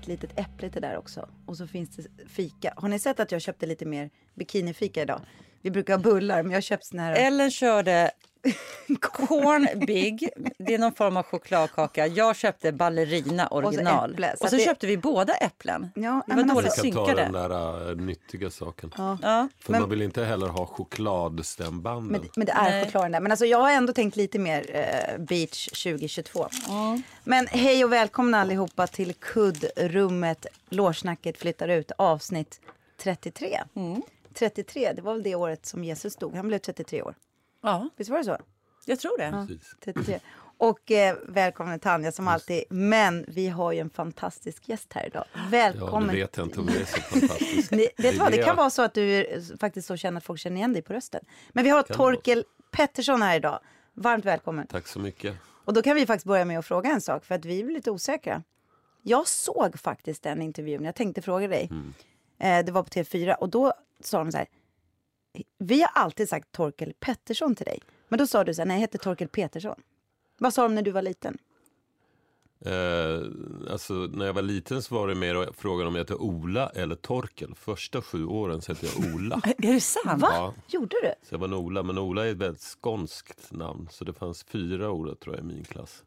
ett litet äpple till där också. Och så finns det fika. Har ni sett att jag köpte lite mer bikinifika idag? Vi brukar ha bullar, men jag har köpt såna här. Ellen körde Corn Big, det är någon form av chokladkaka. Jag köpte ballerina original. äpple, så och så det- köpte vi båda äpplen. Ja, men var dåligt alltså- Jag kan ta synkade. den där äh, nyttiga saken. Ja. För Men- man vill inte heller ha chokladstämbanden. Men, men det är Nej. chokladen där. Men alltså, jag har ändå tänkt lite mer eh, beach 2022. Men hej och välkomna allihopa till kuddrummet. Lårsnacket flyttar ut avsnitt 33. 33, det var väl det året som Jesus dog. Han blev 33 år. Ja, Visst var det så? jag tror det. 33. Och eh, välkommen Tanja som alltid. Men vi har ju en fantastisk gäst här idag. Ja, Välkommen. det vet jag inte om det är så fantastiskt. Ni, vet du vad, det kan vara så att du är faktiskt så känner att folk känner igen dig på rösten. Men vi har Torkel Pettersson här idag. Varmt välkommen. Tack så mycket. Och då kan vi faktiskt börja med att fråga en sak, för att vi är lite osäkra. Jag såg faktiskt den intervjun, jag tänkte fråga dig. Mm. Eh, det var på TV4 och då sa de så här. Vi har alltid sagt Torkel Pettersson till dig. Men då sa du så här, nej jag heter Torkel Petersson. Vad sa de när du var liten? Eh, alltså, när jag var liten så var det mer frågan om jag hette Ola eller Torkel. Första sju åren så hette jag Ola. Är det sant? Va? Ja. Gjorde du? Så jag var en Ola, men Ola är ett väldigt skånskt namn. Så det fanns fyra Ola tror jag i min klass.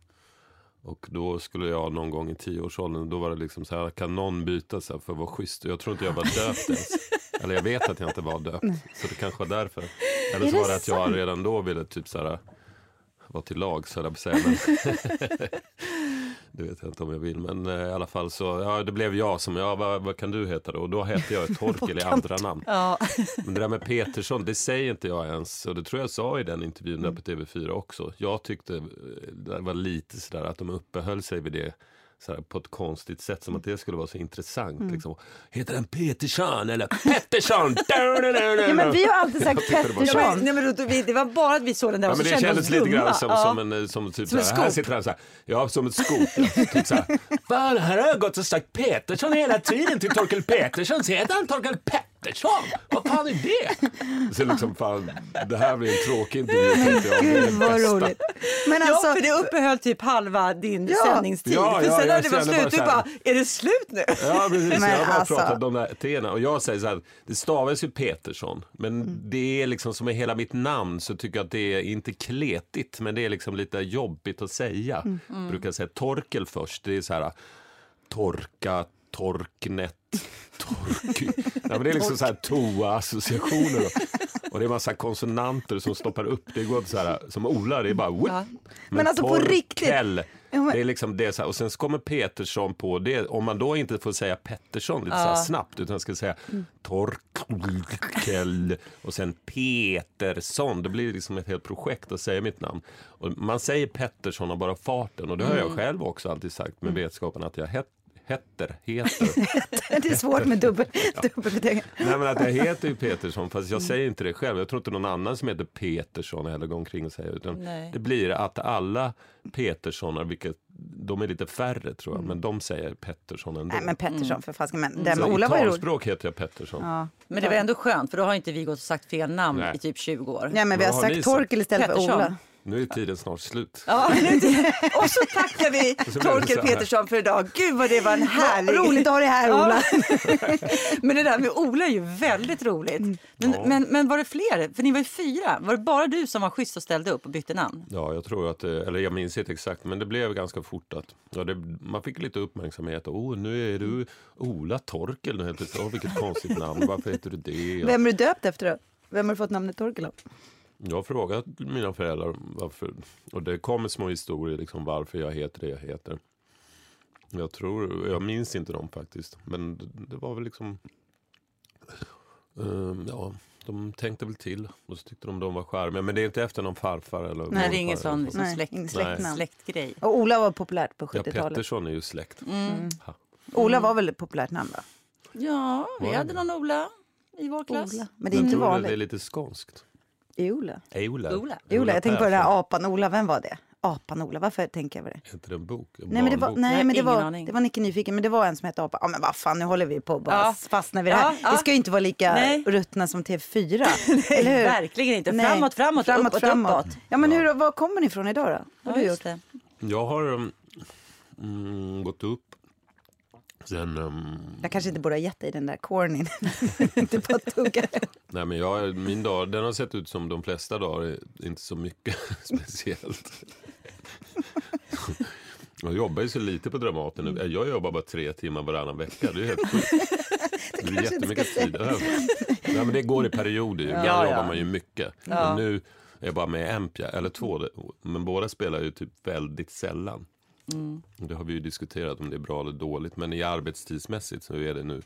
Och då skulle jag någon gång i tioårsåldern, då var det liksom så här, kan någon byta så här för att vara schysst? Och jag tror inte jag var döpt ens. Eller jag vet att jag inte var döpt. Så det kanske var därför. Eller så var det att jag redan då ville typ så här, vara till lag så höll jag på säga. Det vet jag inte om jag vill. Men eh, i alla fall så, ja det blev jag som, ja vad, vad kan du heta då? Och då hette jag Torkel i andra namn. Ja. Men det där med Petersson, det säger inte jag ens. Och det tror jag sa i den intervjun där på TV4 också. Jag tyckte eh, det var lite sådär att de uppehöll sig vid det sådär, på ett konstigt sätt. Som att det skulle vara så intressant. Liksom. Heter den Petersson eller Pettersson? Ja, men vi har alltid sagt så- Pettersson. Nej, men det var bara att vi såg den där Ja, och så det kändes oss lite grann som, ja. som en som typ Som såhär, här skop. sitter han ja som ett skop. Ja. Typ Fan, här har jag gått och sagt Petersson hela tiden till Torkel Petersson, så heter han Torkel Pettersson? Vad fan är det? Så liksom, fan, det här blir en tråkig intervju jag. Det det Gud vad roligt. Men Ja, alltså, för det uppehöll typ halva din Ja. sändningstid. Ja, för ja, sen när jag det var slut, du här- bara, är det slut nu? Ja precis, Men jag har bara alltså- pratat om de där T'na och jag säger så här, det stavas ju Petersson, men Mm. det är liksom som är hela mitt namn så tycker jag att det är inte kletigt, men det är liksom lite jobbigt att säga. Mm. Brukar säga Torkel först, det är så här torka, torknet, torky. ja, men det är liksom så här toa-associationer. Och det är massa konsonanter som stoppar upp. Det går så här, som Ola, det är bara whip. Ja. Men alltså på riktigt. Ja, men- Det är liksom det så här, och sen så kommer Petersson på det. Om man då inte får säga Pettersson lite så här snabbt utan ska säga Torkel och sen Petersson. Det blir liksom ett helt projekt att säga mitt namn. Och man säger Pettersson av bara farten och det har jag själv också alltid sagt med vetskapen att jag het, heter, heter. det är svårt med dubbel, dubbelbeteckning. Nej men att jag heter ju Petersson fast jag säger inte det själv. Jag tror inte någon annan som heter Petersson heller går omkring och säger utan Nej. det blir att alla Peterssonar, vilket de är lite färre tror jag, men de säger Pettersson ändå. Nej men Pettersson för fasken. Men den med Ola var talspråk heter jag Pettersson. Ja. Men det var ändå skönt, för då har inte vi gått och sagt fel namn Nej. i typ 20 år. Ja men vi har har sagt? Torkel istället för Pettersson. Ola. Nu är tiden snart slut. Ja, och så tackar vi Torkel. Petersson för idag. Gud vad det var en härlig... Roligt att ha dig här. Ola. Men det där med Ola är ju väldigt roligt. Men, Ja. men, men var det fler? För ni var ju fyra. Var det bara du som var schysst och ställde upp och bytte namn? Ja, jag tror att det, eller jag minns inte exakt, men det blev ganska fort att ja, det, man fick lite uppmärksamhet. Åh, nu är du Ola Torkel, nu. Åh, vilket konstigt namn, varför heter du det? Vem är du döpt efter då? Vem har du fått namnet Torkel av? Jag har frågat mina föräldrar varför, och det kommer små historier liksom varför jag heter det jag heter. Jag tror, jag minns inte dem faktiskt, men det, det var väl liksom, ehm, ja, de tänkte väl till och så tyckte de de var charmiga. Men det är inte efter någon farfar eller Nej, det är ingen sån liksom, Nej, släkt, släktnamn. släktgrej. Och Ola var populärt på Ja, 70-talet. Pettersson är ju släkt. Mm. Ha. Ola var väl ett populärt namn va? Ja, vi hade någon Ola i vår klass. Ola. Men det är inte tror det är vanligt. lite skånskt. Ola. Ola. Ola. Ola, jag tänker på den här apan Ola. Vem var det? Apan Ola. Varför tänker jag på det? Är inte det en bok? En Nej men det var, nej, Nej, men det var, aning. det var Nicke Nyfiken, men det var en som hette Apa. Ja men vad fan, nu håller vi på bara Ja. fastnar vid det här. Ja, ja. Det ska ju inte vara lika Nej. ruttna som TV4. eller hur? verkligen inte. Nej. Framåt, framåt, uppåt, uppåt. Ja men hur, vad kommer ni ifrån idag då? Vad har Ja, du gjort? det. Jag har um, mm, gått upp Sen, ehm, Jag kanske inte borde ha gett dig den där cornyn. inte bara tugga. nej men jag, min dag, den har sett ut som de flesta dagar, inte så mycket speciellt. Jag jobbar ju så lite på Dramaten nu. Jag jobbar bara tre timmar varannan vecka. Det är helt sjukt. Det inte jättemycket tid över. Nej, men det går i perioder. Ibland Ja, ja. jobbar man ju mycket. Men nu är jag bara med en pjäs, eller två. Men båda spelar ju typ väldigt sällan. Och Det har vi ju diskuterat om det är bra eller dåligt. Men i arbetstidsmässigt så är det nu.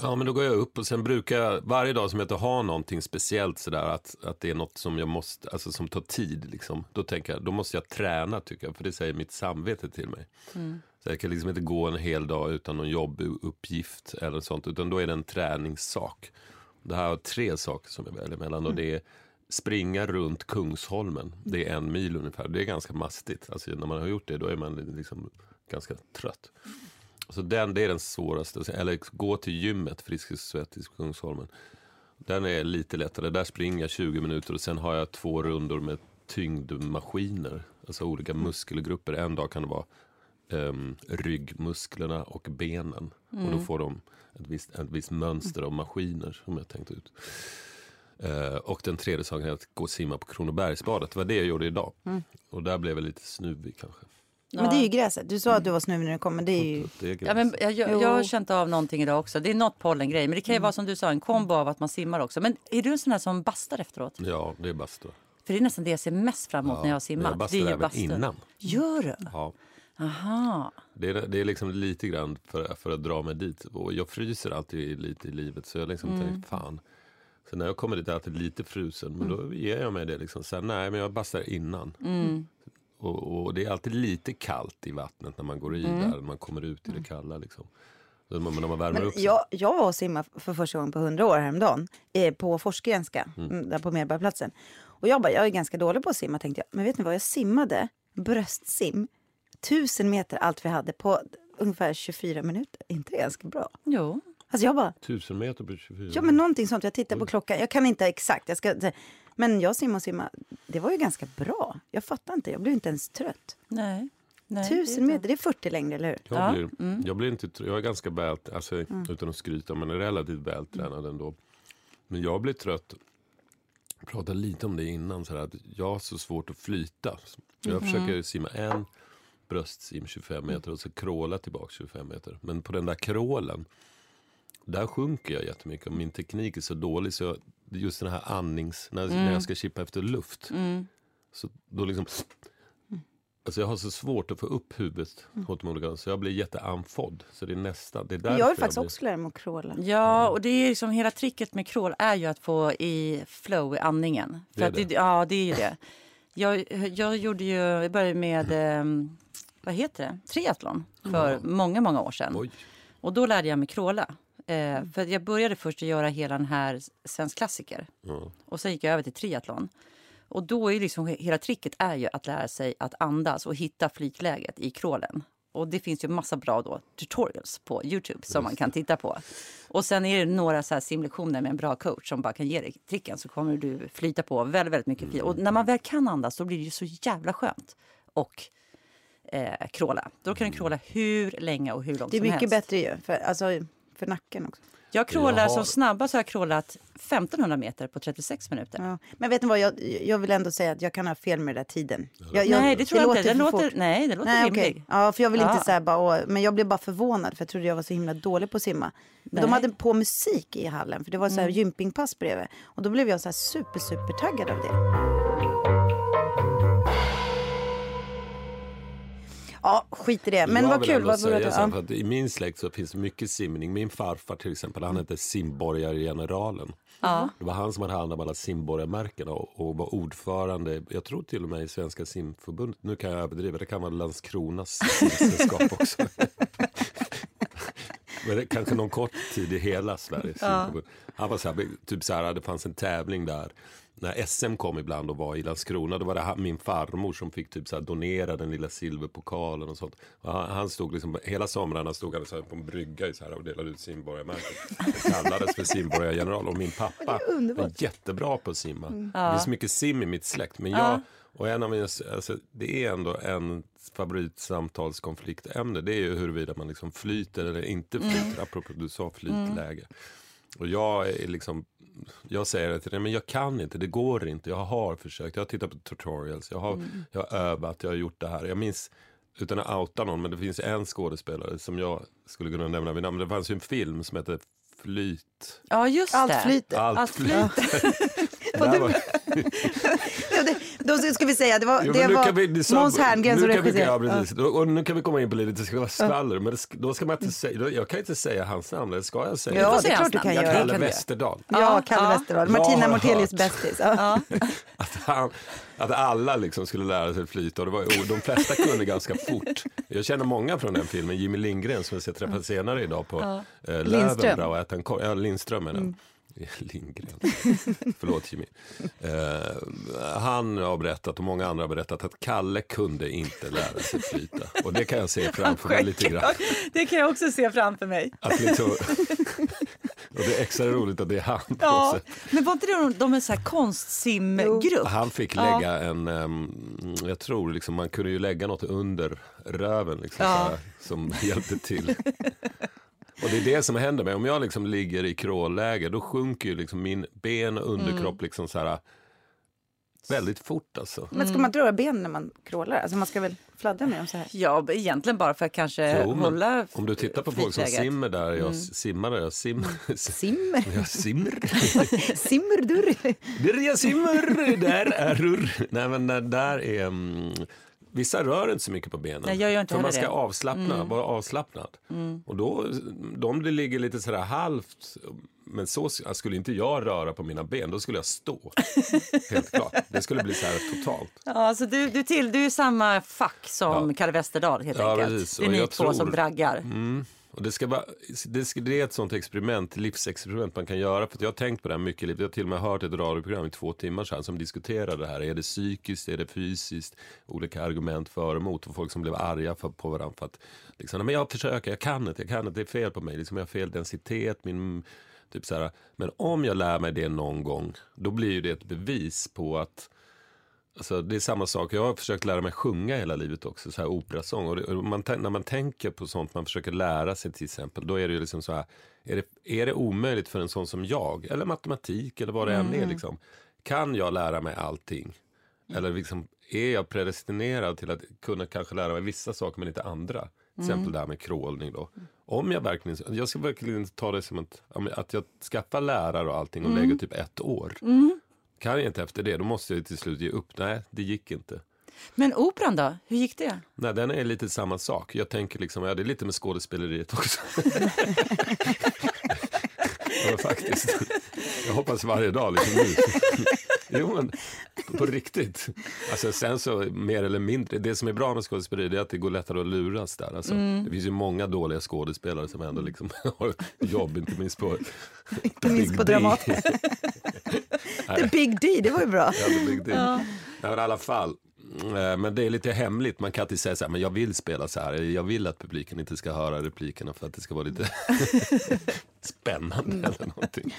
Ja men då går jag upp och sen brukar jag varje dag som jag inte har någonting speciellt sådär att, att det är något som jag måste, alltså som tar tid liksom. Då tänker jag, då måste jag träna tycker jag. För det säger mitt samvete till mig. Så jag kan liksom inte gå en hel dag utan någon jobbuppgift eller sånt. Utan då är det en träningssak. Det här har tre saker som jag väljer mellan. Och det är springa runt Kungsholmen. Det är en mil ungefär. Det är ganska mastigt. Alltså när man har gjort det då är man liksom ganska trött. Så den, det är den svåraste. Eller gå till gymmet, Friskis Svettis Kungsholmen. Den är lite lättare. Där springer jag 20 minuter och sen har jag två rundor med tyngdmaskiner. Alltså olika muskelgrupper. En dag kan det vara um, ryggmusklerna och benen. Och då får de ett visst, ett visst mönster av maskiner som jag tänkt ut. Eh, och den tredje saken är att gå och simma på Kronobergsbadet. Det var det jag gjorde idag. Och där blev jag lite snuvig kanske. Men det är ju gräset. Du sa att du var snuvig när du kom, men det är ju... Det är Ja, men jag, jag, jag har känt av någonting idag också. Det är något pollengrej. Men det kan ju vara som du sa, en kombo av att man simmar också. Men är du en sån här som bastar efteråt? Ja, det är bastu. För det är nästan det jag ser mest fram emot när jag simmat. jag det är bastar ju även bastu. innan. Gör du? Ja. Aha. Det är, det är liksom lite grann för, för att dra mig dit. Och jag fryser alltid lite i livet så jag liksom tänker fan. Så när jag kommer dit är jag alltid lite frusen. Men då ger jag mig det liksom. Så här, nej men jag bastar innan. Och, och det är alltid lite kallt i vattnet när man går i där. När man kommer ut i det kalla liksom. Man, när man värmer Men upp sig. jag, jag var och simmade för första gången på hundra år häromdagen eh, på Forsgrenska, mm. där på Medborgarplatsen. Och jag bara, jag är ganska dålig på att simma tänkte jag. Men vet ni vad, jag simmade bröstsim, tusen meter allt vi hade på ungefär 24 minuter. Inte ganska bra? Jo. Alltså jag bara, Tusen meter på 24. ja men någonting sånt. Jag tittar på klockan, jag kan inte exakt. Jag ska, men jag simmar och simmar, det var ju ganska bra. Jag fattar inte, jag blev inte ens trött. Nej. Nej Tusen meter, det är 40 längder, eller hur? Jag, Ja, blir, jag blir inte, jag är ganska väl, alltså, utan att skryta, men är relativt vältränad ändå. Men jag blir trött, jag pratade lite om det innan, så här, att jag har så svårt att flyta. Jag försöker simma en bröstsim 25 meter och så kråla tillbaka 25 meter. Men på den där krålen, där sjunker jag jättemycket och min teknik är så dålig så jag, just den här andnings, när, när jag ska chippa efter luft. Så då liksom Alltså jag har så svårt att få upp huvudet åt de olika så jag blir jätteandfådd. Så det är nästan, det är därför Jag vill faktiskt blir- också lära mig att kråla. Ja, och det är liksom hela tricket med crawl är ju att få i flow i andningen. För Det är att det, det. ja, det är ju det. Jag, jag gjorde ju, jag började med, eh, vad heter det, triathlon för många, många år sedan. Oj, Och då lärde jag mig crawla. Eh, för jag började först att göra hela den här svensk klassiker. ja. Och sen gick jag över till triathlon. Och då är liksom, hela tricket är ju att lära sig att andas och hitta flygläget i crawlen. Och det finns ju massa bra då, tutorials på Youtube som man kan titta på. Och sen är det några så här simlektioner med en bra coach som bara kan ge dig tricken så kommer du flyta på väldigt, väldigt mycket. flyt. Och när man väl kan andas då blir det ju så jävla skönt. Och eh, crawla. Då kan du crawla hur länge och hur långt Det är som mycket helst. bättre ju, för, alltså, för nacken också. Jag crawlar Jag har- som snabbast har jag crawlat 1500 meter på 36 minuter. Ja. Men vet ni vad, jag, jag vill ändå säga att jag kan ha fel med den där tiden. Jag, jag, nej, det tror jag inte. Den för låter, nej, det låter Nej, rimligt. okej. Ja, för jag vill Ja. inte säga bara, åh, men jag blev bara förvånad för jag trodde jag var så himla dålig på att simma. Men de hade på musik i hallen för det var så här gympingpass bredvid. Och då blev jag så här super, super taggad av det. Ja, skit i det. Men jag vad kul. Vad, säga ja. för att I min släkt så finns det mycket simning. Min farfar till exempel, han hette simborgargeneralen. Ja. Det var han som hade hand om alla simborgarmärkena och, och var ordförande, jag tror till och med i Svenska simförbundet. Nu kan jag överdriva, det kan vara Landskronas simsällskap också. Men det, kanske någon kort tid i hela Sveriges simförbund. Han var så här, typ så här, det fanns en tävling där. När SM kom ibland och var i Landskrona, då var det han- min farmor som fick typ så här donera den lilla silverpokalen och sånt. Och han, han stod liksom, hela somrarna stod han så här på en brygga så här och delade ut simborgarmärken. Det kallades för simborgargeneral och min pappa var jättebra på att simma. Det är så mycket sim i mitt släkt, men jag och en av mina, alltså, det är ändå en favoritsamtalskonfliktämne. Det är ju huruvida man liksom flyter eller inte flyter. Apropå du sa flytläge. Och jag är liksom, jag säger det till dig, men jag kan inte, det går inte. Jag har försökt, jag har tittat på tutorials, jag har, jag har övat, jag har gjort det här. Jag minns, utan att outa någon, men det finns en skådespelare som jag skulle kunna nämna vid namn. Det fanns ju en film som heter Flyt. Ja, just Allt det. flyter. Allt, Allt flyter. Ja, det, då ska vi säga, det var, Jo, det men nu var kan vi- sa- Måns Herngren som vi- regisserade. Ja, precis. Och nu kan vi komma in på lite, det ska vara skvaller. Men det ska, då ska man inte säga, jag kan inte säga hans namn, eller ska jag säga Ja, det? det är klart du kan göra. Ja, Kalle kan. Westerdal. Ja, Kalle Ja. Westerdahl. Martina Mortelius bästis. Ja. Att, han, att alla liksom skulle lära sig flyta och det var, och de flesta kunde ganska fort. Jag känner många från den filmen, Jimmy Lindgren som jag ska träffa senare idag på eh, Lövenbra och äta en korv. Ja, Lindström är den. Lindgren. Förlåt Jimmy. Eh, han har berättat och många andra har berättat att Kalle kunde inte lära sig flyta. Och det kan jag se framför mig lite grann. Det kan jag också se framför mig. Att liksom, och det är extra roligt att det är han Ja, men var inte det de, en så här konstsimgrupp? Han fick Ja. lägga en, ehm, jag tror liksom man kunde ju lägga något under röven liksom, Ja. här, som hjälpte till. Och det är det som händer mig, om jag liksom ligger i crawlläge då sjunker ju liksom min ben och underkropp Mm. liksom så här väldigt fort alltså. Men ska man röra benen när man crawlar? Alltså man ska väl fladdra med dem så här? Ja, egentligen bara för att kanske Jo, hålla Om du tittar på folk som simmer där, jag Mm. simmar där, jag sim, Simmer. jag simmer. Simmerdurr. Där jag simmer, där är rurr. Nej men där, där är, mm, vissa rör inte så mycket på benen. Nej, jag gör inte för man ska det. avslappna, vara avslappnad. Och då, de ligger lite sådär halvt, men så sk- skulle inte jag röra på mina ben, då skulle jag stå. Helt klart. Det skulle bli så här totalt. Ja, alltså du, du, till, du är samma fack som Ja. Kalle Westerdahl helt Ja, enkelt. precis. Det är Och ni två tror- som braggar. Mm. Och det, ska bara, det, ska, det är ett sånt experiment, livsexperiment man kan göra. För att jag har tänkt på det här mycket. i livet. Jag har till och med hört ett radioprogram i två timmar sedan som diskuterar det här. Är det psykiskt, är det fysiskt? Olika argument för och emot. Och folk som blev arga för, på varandra. För att, liksom, men jag försöker, jag kan inte, jag kan inte, det är fel på mig. Liksom, jag har fel densitet. Min, typ så här. Men om jag lär mig det någon gång, då blir ju det ett bevis på att Alltså, det är samma sak. Jag har försökt lära mig sjunga hela livet också, så här operasång. Och, det, och man, när man tänker på sånt man försöker lära sig till exempel, då är det ju liksom så här, är det, är det omöjligt för en sån som jag, eller matematik eller vad det än är liksom. Kan jag lära mig allting? Eller liksom, är jag predestinerad till att kunna kanske lära mig vissa saker men inte andra? Till exempel det här med crawlning då. Om jag verkligen, jag ska verkligen ta det som att, att jag skaffar lärare och allting och lägger typ ett år. Kan jag inte efter det, då måste jag till slut ge upp. Nej, det gick inte. Men operan då? Hur gick det? Nej, den är lite samma sak. Jag tänker liksom, ja det är lite med skådespeleriet också. ja, faktiskt. Jag hoppas varje dag liksom nu. Jo, men på riktigt. Alltså, sen så mer eller mindre, det som är bra med skådespeleri är att det går lättare att luras där. Alltså, Det finns ju många dåliga skådespelare som ändå liksom har jobb, inte minst på Inte minst på. Dramaten. The Big D, det var ju bra. Ja, Big Deal. Nej, men i alla fall. Eh, Men det är lite hemligt. Man kan inte säga så här, men jag vill spela så här. Jag vill att publiken inte ska höra replikerna för att det ska vara lite spännande eller någonting.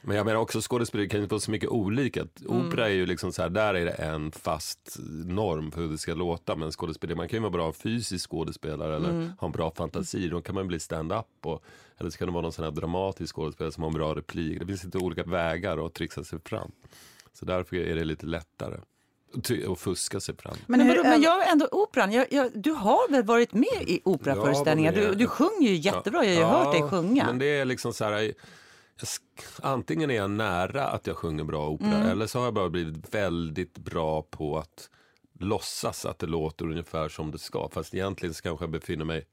Men jag menar också skådespeleri kan ju vara så mycket olika. Opera är ju liksom så här, där är det en fast norm för hur det ska låta. Men skådespeleri, man kan ju vara bra fysisk skådespelare eller ha en bra fantasi. Då kan man bli stand-up och, eller så kan det vara någon sån här dramatisk skådespelare som har en bra replik. Det finns lite olika vägar att trixa sig fram. Så därför är det lite lättare att fuska sig fram. Men, Men men, hur- vadå, men jag ändå operan. Jag, jag, du har väl varit med i operaföreställningar? Du, du sjunger ju jättebra. Jag har ju hört dig sjunga. Men det är liksom så här, jag, antingen är jag nära att jag sjunger bra opera Mm. eller så har jag bara blivit väldigt bra på att låtsas att det låter ungefär som det ska. Fast egentligen så kanske jag befinner mig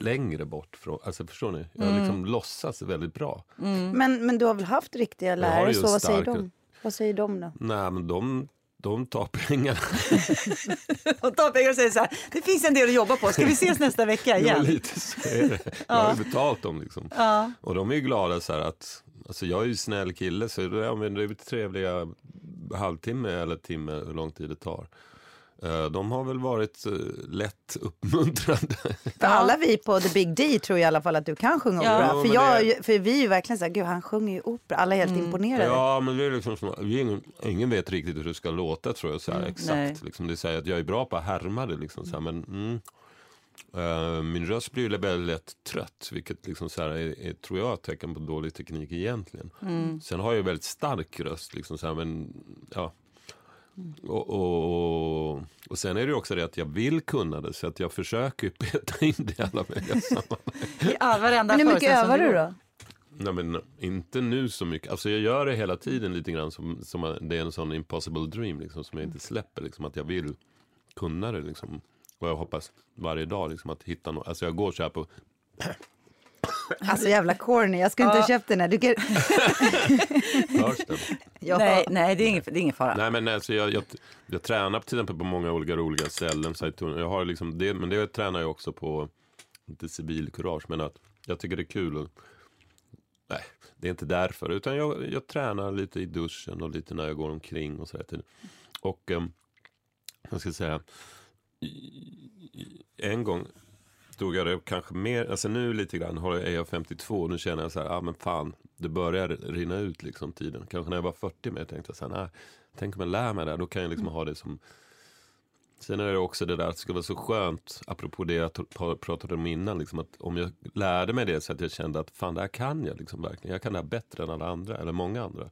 längre bort från, alltså förstår ni? Jag Mm. liksom låtsas väldigt bra. Men, men du har väl haft riktiga har lärare, så vad säger de? Vad säger de då? Nej men de, de tar pengarna. Och tar pengar och säger så här, det finns en del att jobba på. Ska vi ses nästa vecka Ja, igen? lite så är det. Jag har ju betalt dem liksom. Ja. Och de är ju glada så här att, alltså jag är ju snäll kille så ja, men det är trevliga halvtimme eller timme hur lång tid det tar. Eh, de har väl varit eh, lätt uppmuntrande. För alla vi på The Big D tror i alla fall att du kan sjunga Ja. opera. Ja, För, jag, det- för vi är ju verkligen så här, gud han sjunger ju opera. Alla är helt imponerade. Ja, men det är liksom som, ingen, ingen vet riktigt hur det ska låta tror jag. Så här, nej. exakt. Liksom, det säger att jag är bra på att härma det. Liksom, så här, men, mm, Eh, min röst blir väldigt lätt trött, vilket liksom så här är, är, tror jag är ett tecken på dålig teknik egentligen. Sen har jag väldigt stark röst, liksom så här, men ja. Och, och, och, sen är det också det att jag vill kunna det, så att jag försöker peta in det i alla möjliga sammanhang. I all, varenda Men hur mycket övar du då? Nej, men inte nu så mycket. Alltså jag gör det hela tiden lite grann som, som det är en sån impossible dream liksom, som jag inte släpper. Liksom, att jag vill kunna det liksom. Och jag hoppas varje dag liksom, att hitta något. Alltså jag går så här på... Alltså jävla corny, jag skulle inte ha köpt den här. Du kan... Ja. Nej, nej det, är ingen, det är ingen fara. Nej men alltså jag, jag, jag tränar till exempel på många olika roliga ställen. Så att jag har liksom det, men det tränar jag också på, inte civilkurage, men att jag tycker det är kul. Och, nej, det är inte därför. Utan jag, jag tränar lite i duschen och lite när jag går omkring och så där. Och um, jag ska säga, en gång förstod jag det kanske mer, alltså nu lite grann är jag 52 och nu känner jag så här, ja ah, men fan, det börjar rinna ut liksom tiden. Kanske när jag var 40 mer tänkte jag så här, nej, tänk om jag lär mig det här, då kan jag liksom mm. ha det som Sen är det också det där att det skulle vara så skönt, apropå det jag pratade om innan, liksom att om jag lärde mig det så att jag kände att fan det här kan jag liksom verkligen, jag kan det här bättre än alla andra, eller många andra.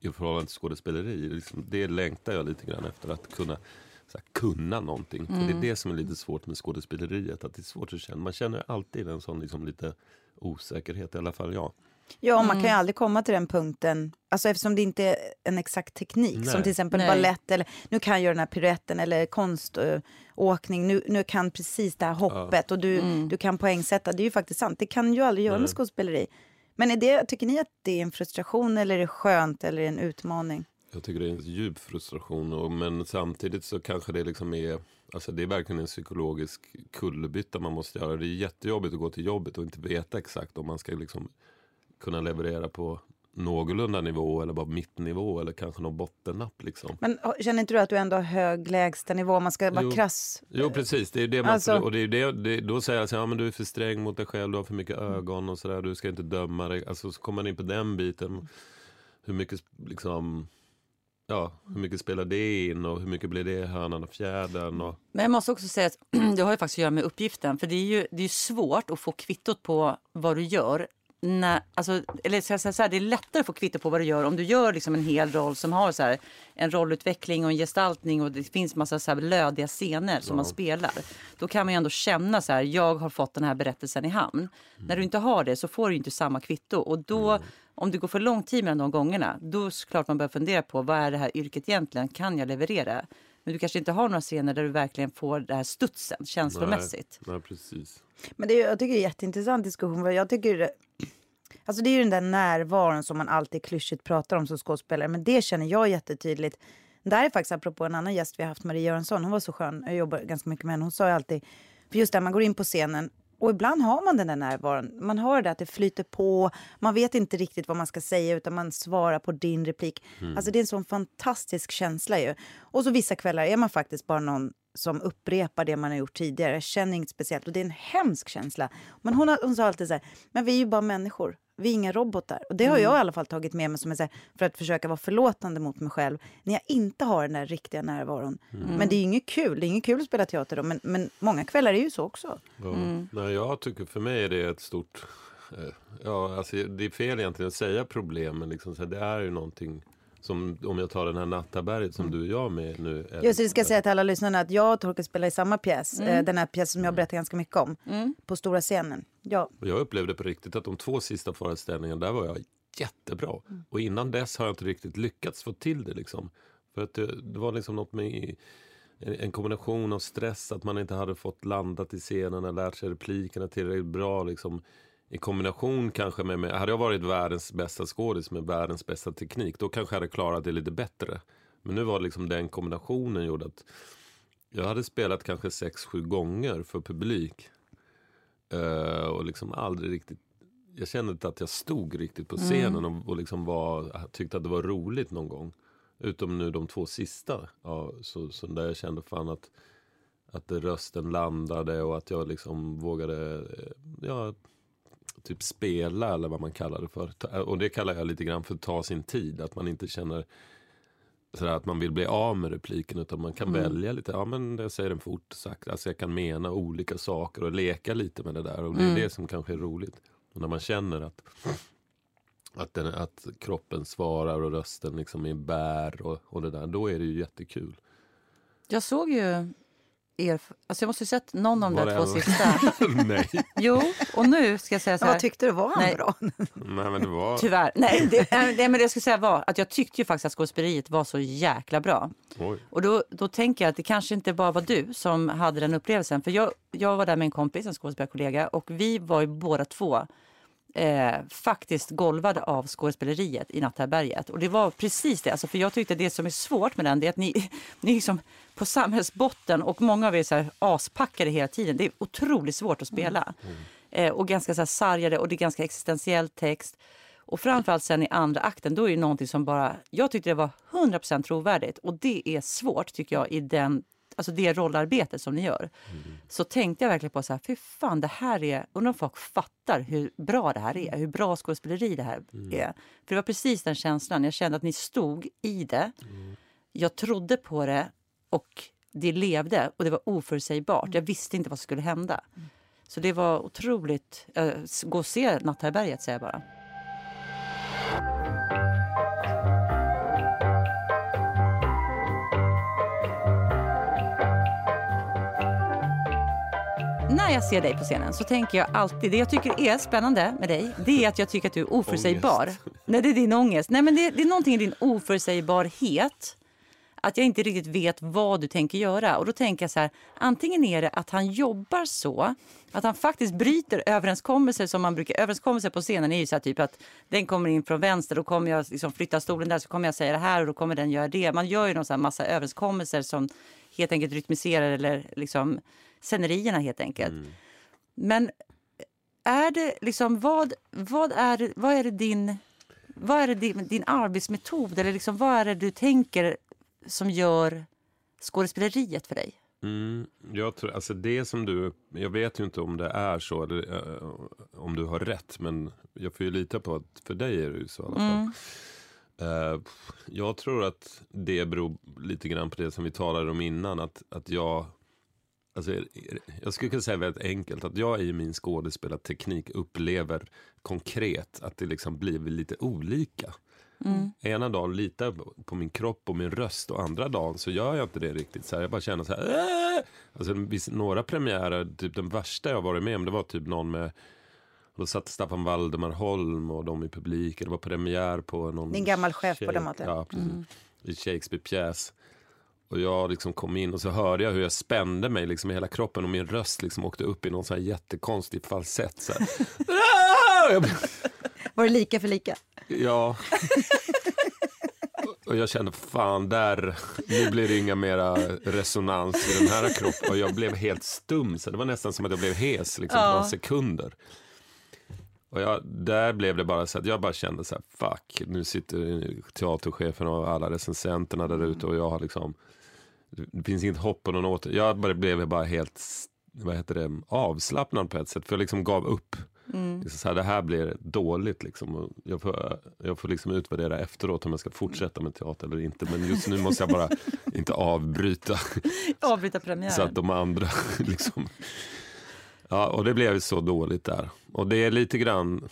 I förhållande till skådespeleri, liksom, det längtar jag lite grann efter att kunna så här, kunna någonting. För det är det som är lite svårt med skådespeleriet, att det är svårt att känna, man känner alltid en sån liksom lite osäkerhet, i alla fall jag. Ja, man Mm. kan ju aldrig komma till den punkten, alltså eftersom det inte är en exakt teknik, som Nej. till exempel Nej. ballett eller nu kan jag göra den här piruetten eller konståkning, nu, nu kan precis det här hoppet och du, Mm. du kan poängsätta. Det är ju faktiskt sant, det kan ju aldrig göra med Nej. skådespeleri. Men är det, tycker ni att det är en frustration eller är det skönt eller en utmaning? Jag tycker det är en djup frustration, och, men samtidigt så kanske det liksom är Alltså det är verkligen en psykologisk kullerbytta man måste göra. Det är jättejobbigt att gå till jobbet och inte veta exakt om man ska liksom kunna leverera på någorlunda nivå eller bara mittnivå eller kanske någon bottennapp. Liksom. Men känner inte du att du ändå har hög lägstanivå om man ska vara Jo. krass? Jo precis, det är det man, Alltså- och det är det, det, då säger jag så här, ja, men du är för sträng mot dig själv, du har för mycket ögon och sådär, du ska inte döma dig. Alltså så kommer man in på den biten, hur mycket liksom Ja, hur mycket spelar det in och hur mycket blir det hönan och fjädern? Och, Men jag måste också säga att det har ju faktiskt att göra med uppgiften. För det är ju det är ju svårt att få kvittot på vad du gör. När, alltså, eller ska jag säga så här, det är lättare att få kvitto på vad du gör om du gör liksom en hel roll som har så här, en rollutveckling och en gestaltning och det finns massa så här lödiga scener som man spelar. Då kan man ju ändå känna så här, jag har fått den här berättelsen i hamn. När du inte har det så får du inte samma kvitto och då om det går för lång tid mellan de gångerna, då är klart man börjar fundera på vad är det här yrket egentligen? Kan jag leverera? Men du kanske inte har några scener där du verkligen får det här studsen känslomässigt. Nej, nej, precis. Men det är, jag tycker det är jätteintressant diskussion. För jag tycker det, alltså det är ju den där närvaron som man alltid klyschigt pratar om som skådespelare. Men det känner jag jättetydligt. Det här är faktiskt apropå en annan gäst vi har haft, Marie Göransson. Hon var så skön. Jag jobbar ganska mycket med henne. Hon sa ju alltid, för just där man går in på scenen och ibland har man den där närvaron. Man har det att det flyter på. Man vet inte riktigt vad man ska säga utan man svarar på din replik. Alltså det är en sån fantastisk känsla ju. Och så vissa kvällar är man faktiskt bara någon som upprepar det man har gjort tidigare. Känner inget speciellt och det är en hemsk känsla. Men hon, hon sa alltid så här, men vi är ju bara människor. Vi är inga robotar. Och det har jag i alla fall tagit med mig som här, för att försöka vara förlåtande mot mig själv. När jag inte har den där riktiga närvaron. Men det är ju inget kul. Det är inget kul att spela teater då. Men, men många kvällar är ju så också. Ja. Nej, jag tycker för mig är det ett stort... eh, Ja, alltså, det är fel egentligen att säga problem, men liksom, så här, det är ju någonting som, om jag tar den här Nattaberget som du och jag är med nu. är- Just det, ska jag säga till alla lyssnarna att jag och Torkel spelar i samma pjäs. Eh, den här pjäsen som jag berättar ganska mycket om. På stora scenen. Ja. Och jag upplevde på riktigt att de två sista föreställningarna, där var jag jättebra. Och innan dess har jag inte riktigt lyckats få till det. Liksom. För att det, det var liksom något med en en kombination av stress, att man inte hade fått landat i scenen och lärt sig replikerna tillräckligt bra. Liksom. I kombination kanske med, med, hade jag varit världens bästa skådis med världens bästa teknik, då kanske jag hade klarat det lite bättre. Men nu var det liksom den kombinationen gjorde att jag hade spelat kanske sex, sju gånger för publik. Eh, och liksom aldrig riktigt jag kände inte att jag stod riktigt på scenen och, och liksom var, tyckte att det var roligt någon gång. Utom nu de två sista. Ja, så, så där jag kände fan att, att rösten landade och att jag liksom vågade eh, ja, typ spela eller vad man kallar det för. Och det kallar jag lite grann för att ta sin tid. Att man inte känner sådär att man vill bli av med repliken utan man kan välja lite. Ja men jag säger den fort sagt. Alltså jag kan mena olika saker och leka lite med det där. Och det är det som kanske är roligt. Och när man känner att att, den, att kroppen svarar och rösten liksom är bär och, och det där. Då är det ju jättekul. Jag såg ju er... Alltså jag måste ha sett någon av de där två sista. Nej. Jo, och nu ska jag säga så här. vad tyckte du? Var han Nej. bra? Nej men det var... Tyvärr. Nej, det, nej, men det jag skulle säga var att jag tyckte ju faktiskt att skådespeleriet var så jäkla bra. Oj. Och då, då tänker jag att det kanske inte bara var du som hade den upplevelsen. För jag, jag var där med en kompis, en skådespelarkollega, och vi var ju båda två eh, faktiskt golvade av skådespeleriet i Natthärberget. Och det var precis det. Alltså, för jag tyckte det som är svårt med den det är att ni, ni är liksom på samhällsbotten och många av er är så här aspackade hela tiden. Det är otroligt svårt att spela. Eh, och ganska så här sargade och det är ganska existentiell text. Och framförallt sen i andra akten, då är det någonting som bara... Jag tyckte det var 100% trovärdigt. Och det är svårt tycker jag i den, alltså det rollarbetet som ni gör. Så tänkte jag verkligen på så här, fy fan det här är... Undrar om folk fattar hur bra det här är, hur bra skådespeleri det här är. För det var precis den känslan, jag kände att ni stod i det. Jag trodde på det och det levde och det var oförutsägbart. Jag visste inte vad som skulle hända. Så det var otroligt... Äh, gå och se Natthärberget säger jag bara. När jag ser dig på scenen så tänker jag alltid, det jag tycker är spännande med dig, det är att jag tycker att du är oförutsägbar. Nej, det är din ångest. Nej, men det, det är någonting i din oförutsägbarhet. Att jag inte riktigt vet vad du tänker göra. Och då tänker jag så här, antingen är det att han jobbar så, att han faktiskt bryter överenskommelser som man brukar, överenskommelser på scenen är ju så här typ att den kommer in från vänster, då kommer jag liksom flytta stolen där så kommer jag säga det här och då kommer den göra det. Man gör ju någon så massa överenskommelser som helt enkelt rytmiserar eller liksom scenerierna helt enkelt. Men är det liksom, vad, vad, är, vad är det din, vad är det din, din arbetsmetod eller liksom, vad är det du tänker som gör skådespeleriet för dig? Mm, jag tror, alltså det som du, jag vet ju inte om det är så eller eh, om du har rätt men jag får ju lita på att för dig är det ju så i alla fall. Eh, jag tror att det beror lite grann på det som vi talade om innan att, att jag Alltså, jag skulle kunna säga väldigt enkelt att jag i min skådespelarteknik upplever konkret att det liksom blir lite olika. Ena dagen litar jag på min kropp och min röst och andra dagen så gör jag inte det riktigt. Så här, jag bara känner så här. "Äh!" Alltså, några premiärer, typ den värsta jag varit med om, det var typ någon med då satt Staffan Valdemar Holm och de i publiken. Det var premiär på någon... Din gammal chef på Dramaten. Ja, precis. I Shakespeare-pjäs. Och jag liksom kom in och så hörde jag hur jag spände mig liksom i hela kroppen och min röst liksom åkte upp i någon så här jättekonstig falsett. Så blev- Var det lika för lika? Ja. Och jag kände fan där, nu blir det inga mera resonans i den här kroppen. Och jag blev helt stum, så det var nästan som att jag blev hes liksom, på några sekunder. Och jag, där blev det bara så att jag bara kände så här, fuck, nu sitter teaterchefen och alla recensenterna där ute och jag har liksom, det finns inget hopp på någon åter. Jag bara blev bara helt, vad heter det, avslappnad på ett sätt, för jag liksom gav upp. Liksom så här, det här blir dåligt. Liksom. Jag får, jag får liksom utvärdera efteråt om jag ska fortsätta med teater eller inte. Men just nu måste jag bara inte avbryta Avbryta premiären. så att de andra liksom... Ja, och det blev så dåligt där. Och det är lite grann...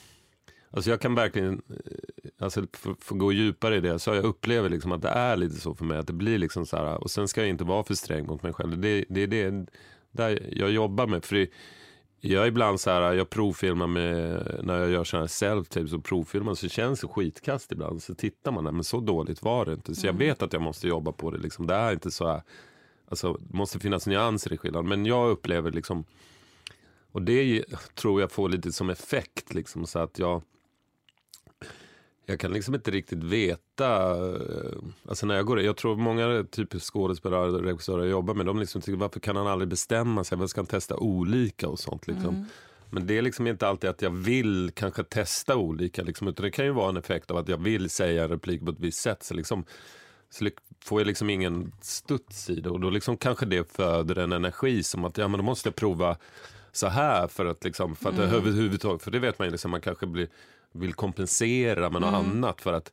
Alltså jag kan verkligen, eh, alltså för, för att gå djupare i det, så jag upplever liksom att det är lite så för mig. Att det blir liksom så här, och sen ska jag inte vara för sträng mot mig själv. Det, det är det där jag jobbar med. För det, jag ibland så här, jag provfilmar med, när jag gör sådana här self-tapes och provfilmar så känns det skitkast ibland. Så tittar man, nej, men så dåligt var det inte. Så jag vet att jag måste jobba på det. Liksom. Det är inte så här, alltså det måste finnas nyanser i skillnad. Men jag upplever liksom, och det tror jag får lite som effekt liksom så att jag jag kan liksom inte riktigt veta, eh, alltså när jag går jag tror många typer skådespelare och regissörer jag jobbar med, de liksom tycker varför kan han aldrig bestämma sig, varför ska han testa olika och sånt liksom. Men det är liksom inte alltid att jag vill kanske testa olika, liksom, utan det kan ju vara en effekt av att jag vill säga en replik på ett visst sätt. Så liksom, Så får jag liksom ingen studs i det och då liksom kanske det föder en energi som att ja, men då måste jag prova så här för att liksom, för att Mm. överhuvudtaget, för det vet man ju liksom, man kanske blir, vill kompensera med något Mm. annat för att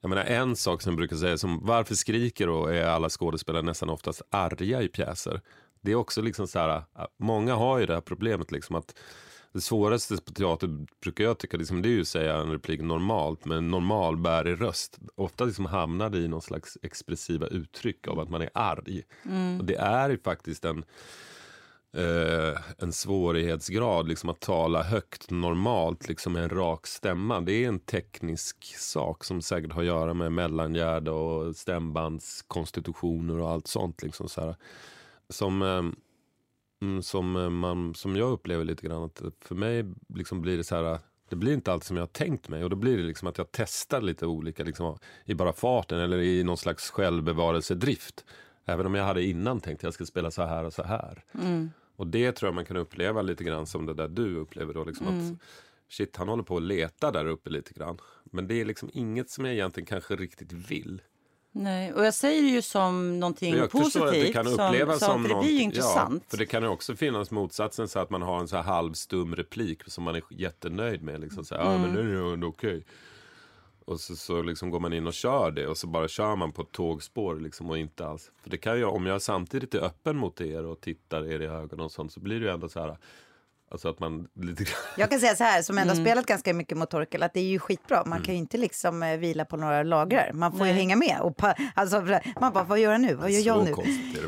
jag menar en sak som jag brukar säga som varför skriker och är alla skådespelare nästan oftast arga i pjäser. Det är också liksom så här, många har ju det här problemet liksom att det svåraste på teater brukar jag tycka liksom, det är ju att säga en replik normalt med en normal bärig röst. Ofta liksom hamnar det i någon slags expressiva uttryck av att man är arg. Och det är ju faktiskt en, eh, en svårighetsgrad liksom att tala högt normalt liksom med en rak stämma. Det är en teknisk sak som säkert har att göra med mellangärde och stämbandskonstitutioner och allt sånt. Liksom så här. Som, eh, mm, som, eh, man, som jag upplever lite grann att för mig liksom blir det så här det blir inte alltid som jag har tänkt mig och då blir det liksom att jag testar lite olika liksom, i bara farten eller i någon slags självbevarelsedrift. Även om jag hade innan tänkt att jag ska spela så här och så här. Mm. Och det tror jag man kan uppleva lite grann som det där du upplever då. Liksom att, shit, han håller på att leta där uppe lite grann. Men det är liksom inget som jag egentligen kanske riktigt vill. Nej, och jag säger det ju som någonting Men jag positivt. att det kan upplevas som, som, För det blir ju Ja, intressant. för det kan ju också finnas motsatsen så att man har en så här halvstum replik som man är jättenöjd med. Liksom så här, ja men Mm. det är ändå okej. Och så, så liksom går man in och kör det och så bara kör man på ett tågspår liksom och inte alls. För det kan ju, om jag samtidigt är öppen mot er och tittar er i ögonen och sånt så blir det ju ändå så här, alltså att man lite Jag kan säga så här, som ändå Mm. spelat ganska mycket mot Torkel, att det är ju skitbra. Man kan ju inte liksom eh, vila på några lagrar. Man får ju hänga med. Och alltså, man bara, vad gör jag nu? Vad gör jag nu?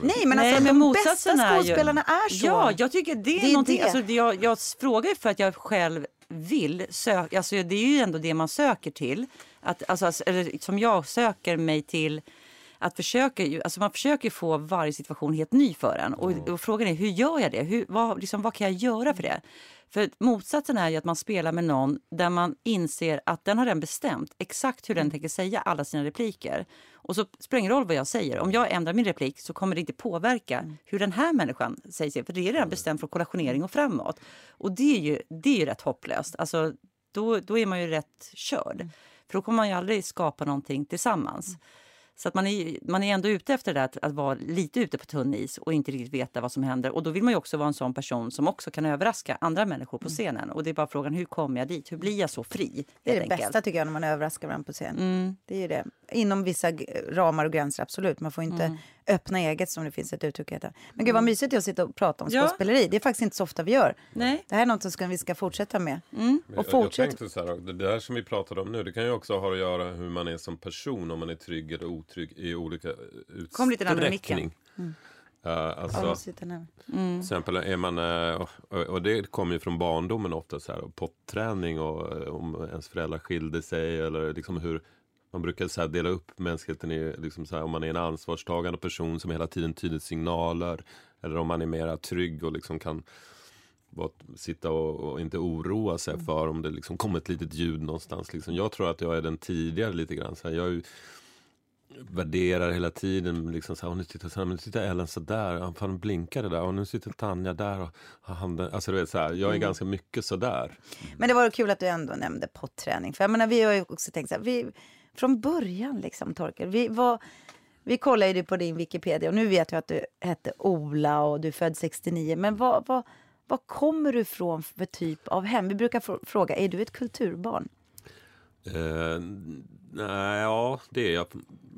Nej, men Nej, alltså men de bästa är ju- skådespelarna är så. Ja, jag tycker det är, Det är någonting. det. Alltså, jag, jag frågar ju för att jag själv vill söka. Alltså, det är ju ändå det man söker till. Att, alltså, alltså, eller, som jag söker mig till. Att försöka, alltså man försöker få varje situation helt ny för en. Och, och frågan är hur gör jag det? Hur, vad, liksom, vad kan jag göra för det? För motsatsen är ju att man spelar med någon där man inser att den har den bestämt exakt hur den tänker säga alla sina repliker. Och så spelar det roll vad jag säger. Om jag ändrar min replik så kommer det inte påverka hur den här människan säger sig. För det är redan bestämt från kollationering och framåt. Och det är ju, det är ju rätt hopplöst. Alltså, då, då är man ju rätt körd. För då kommer man ju aldrig skapa någonting tillsammans. Så att man är, man är ändå ute efter det där att, vara lite ute på tunn is och inte riktigt veta vad som händer. Och då vill man ju också vara en sån person som också kan överraska andra människor på scenen. Och det är bara frågan, hur kommer jag dit? Hur blir jag så fri? Det är det enkelt? bästa tycker jag när man överraskar varandra på scen. Mm. Det är det. Inom vissa ramar och gränser, absolut. Man får inte Mm. Öppna eget som det finns ett uttryck heter. Men gud vad mysigt det är att sitta och prata om Ja. skådespeleri. Det är faktiskt inte så ofta vi gör. Nej. Det här är något som ska, vi ska fortsätta med. Men Och jag, jag fortsätt. tänkte så här, det där som vi pratade om nu, det kan ju också ha att göra hur man är som person, om man är trygg eller otrygg i olika utsträckning. Kom lite närmare micken. Uh, alltså, ner. till exempel är man, eh, och, och det kommer ju från barndomen ofta, så här, potträning och eh, om ens föräldrar skilde sig eller liksom hur man brukar så dela upp mänskligheten i, liksom så här, om man är en ansvarstagande person som hela tiden tyder signaler eller om man är mera trygg och liksom kan bara sitta och, och inte oroa sig för om det liksom kommer ett litet ljud någonstans. Liksom. Jag tror att jag är den tidigare lite grann. Så här, jag ju, värderar hela tiden. Liksom så här, "Åh, nu tittar, så här, nu tittar Ellen så där. Blinkar det där. Och nu sitter Tanja där. Och, handen. Alltså, du vet, så här, jag är ganska mycket så där. Men det var kul att du ändå nämnde potträning. För jag menar, vi har ju också tänkt så här, vi, från början liksom Torkel, vi var, vi kollade ju på din Wikipedia och nu vet jag att du hette Ola och du är född 69. Men vad, vad, vad kommer du ifrån för typ av hem? Vi brukar fråga, är du ett kulturbarn? Eh, nej, ja, det är, jag,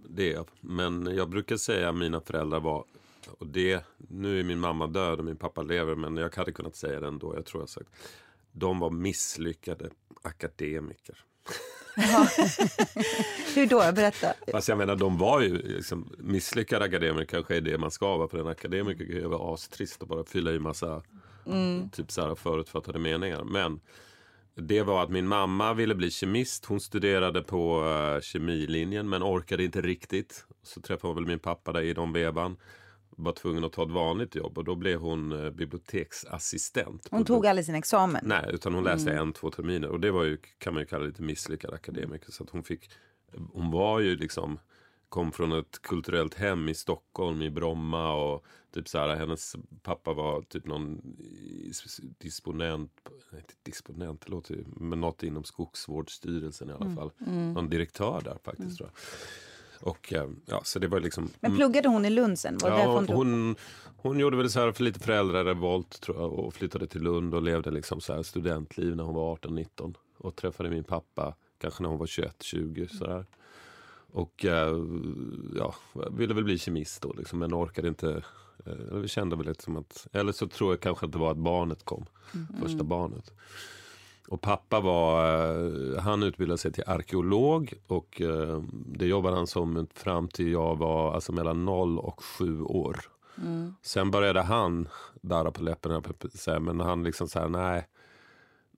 det är jag. Men jag brukar säga att mina föräldrar var... Och det, nu är min mamma död och min pappa lever, men jag hade kunnat säga det ändå. Jag tror jag sagt. De var misslyckade akademiker. Hur då? Berätta. Fast jag menar, de var ju liksom, misslyckade akademiker kanske är det man ska vara. För en akademiker kan ju vara astrist och bara fylla i massa typ så här, förutfattade meningar. Men det var att min mamma ville bli kemist. Hon studerade på uh, kemilinjen men orkade inte riktigt. Så träffade hon väl min pappa där i de vevan. Var tvungen att ta ett vanligt jobb och då blev hon uh, biblioteksassistent. Hon tog aldrig sin examen. Nej, utan hon läste en, två terminer. Och det var ju, kan man ju kalla lite misslyckad akademiker. Så att hon fick, hon var ju liksom, kom från ett kulturellt hem i Stockholm, i Bromma. Och typ så här, hennes pappa var typ någon disponent, nej inte disponent, det låter ju, men något inom skogsvårdsstyrelsen i alla fall. Någon direktör där faktiskt tror jag. Och, eh, ja, så det var liksom, Men pluggade hon i Lund sen? Var det Ja, hon hon, hon gjorde väl så här för lite föräldrarevolt tror jag, och flyttade till Lund och levde liksom så här studentliv när hon var 18-19. Och träffade min pappa kanske när hon var 21-20 sådär. Och eh, ja, ville väl bli kemist då liksom, men orkade inte. eh, Vi kände väl lite som att, eller så tror jag kanske att det var att barnet kom, första barnet. Och pappa var, eh, han utbildade sig till arkeolog och eh, det jobbade han som fram till jag var alltså mellan 0 och 7 år. Sen började han darra på läppen, men han liksom så här, nej.